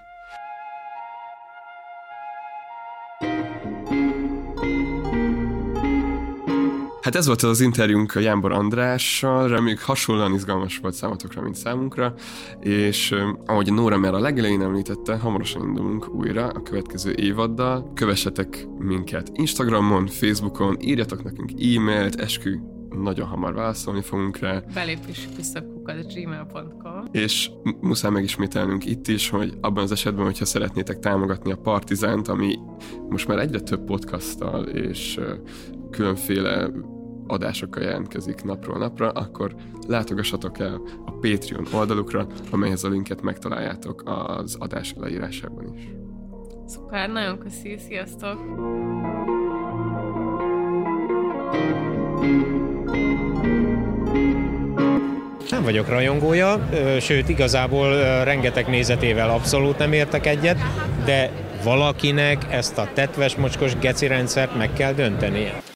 Hát ez volt az interjúnk a Jánbor Andrással, reméljük hasonlóan izgalmas volt számotokra, mint számunkra, és ahogy Nóra már a legelején említette, hamarosan indulunk újra a következő évaddal. Kövessetek minket Instagramon, Facebookon, írjatok nekünk e-mailt, eskü nagyon hamar válaszolni fogunk rá. Belépési küszöbkukat gmail.com És muszáj megismételnünk itt is, hogy abban az esetben, hogyha szeretnétek támogatni a Partizánt, ami most már egyre több podcasttal és különféle adásokkal jelentkezik napról napra, akkor látogassatok el a Patreon oldalukra, amelyhez a linket megtaláljátok az adás leírásában is. Szuper, nagyon köszi, sziasztok! Nem vagyok rajongója, sőt igazából rengeteg nézetével abszolút nem értek egyet, de valakinek ezt a tetves mocskos geci rendszert meg kell döntenie.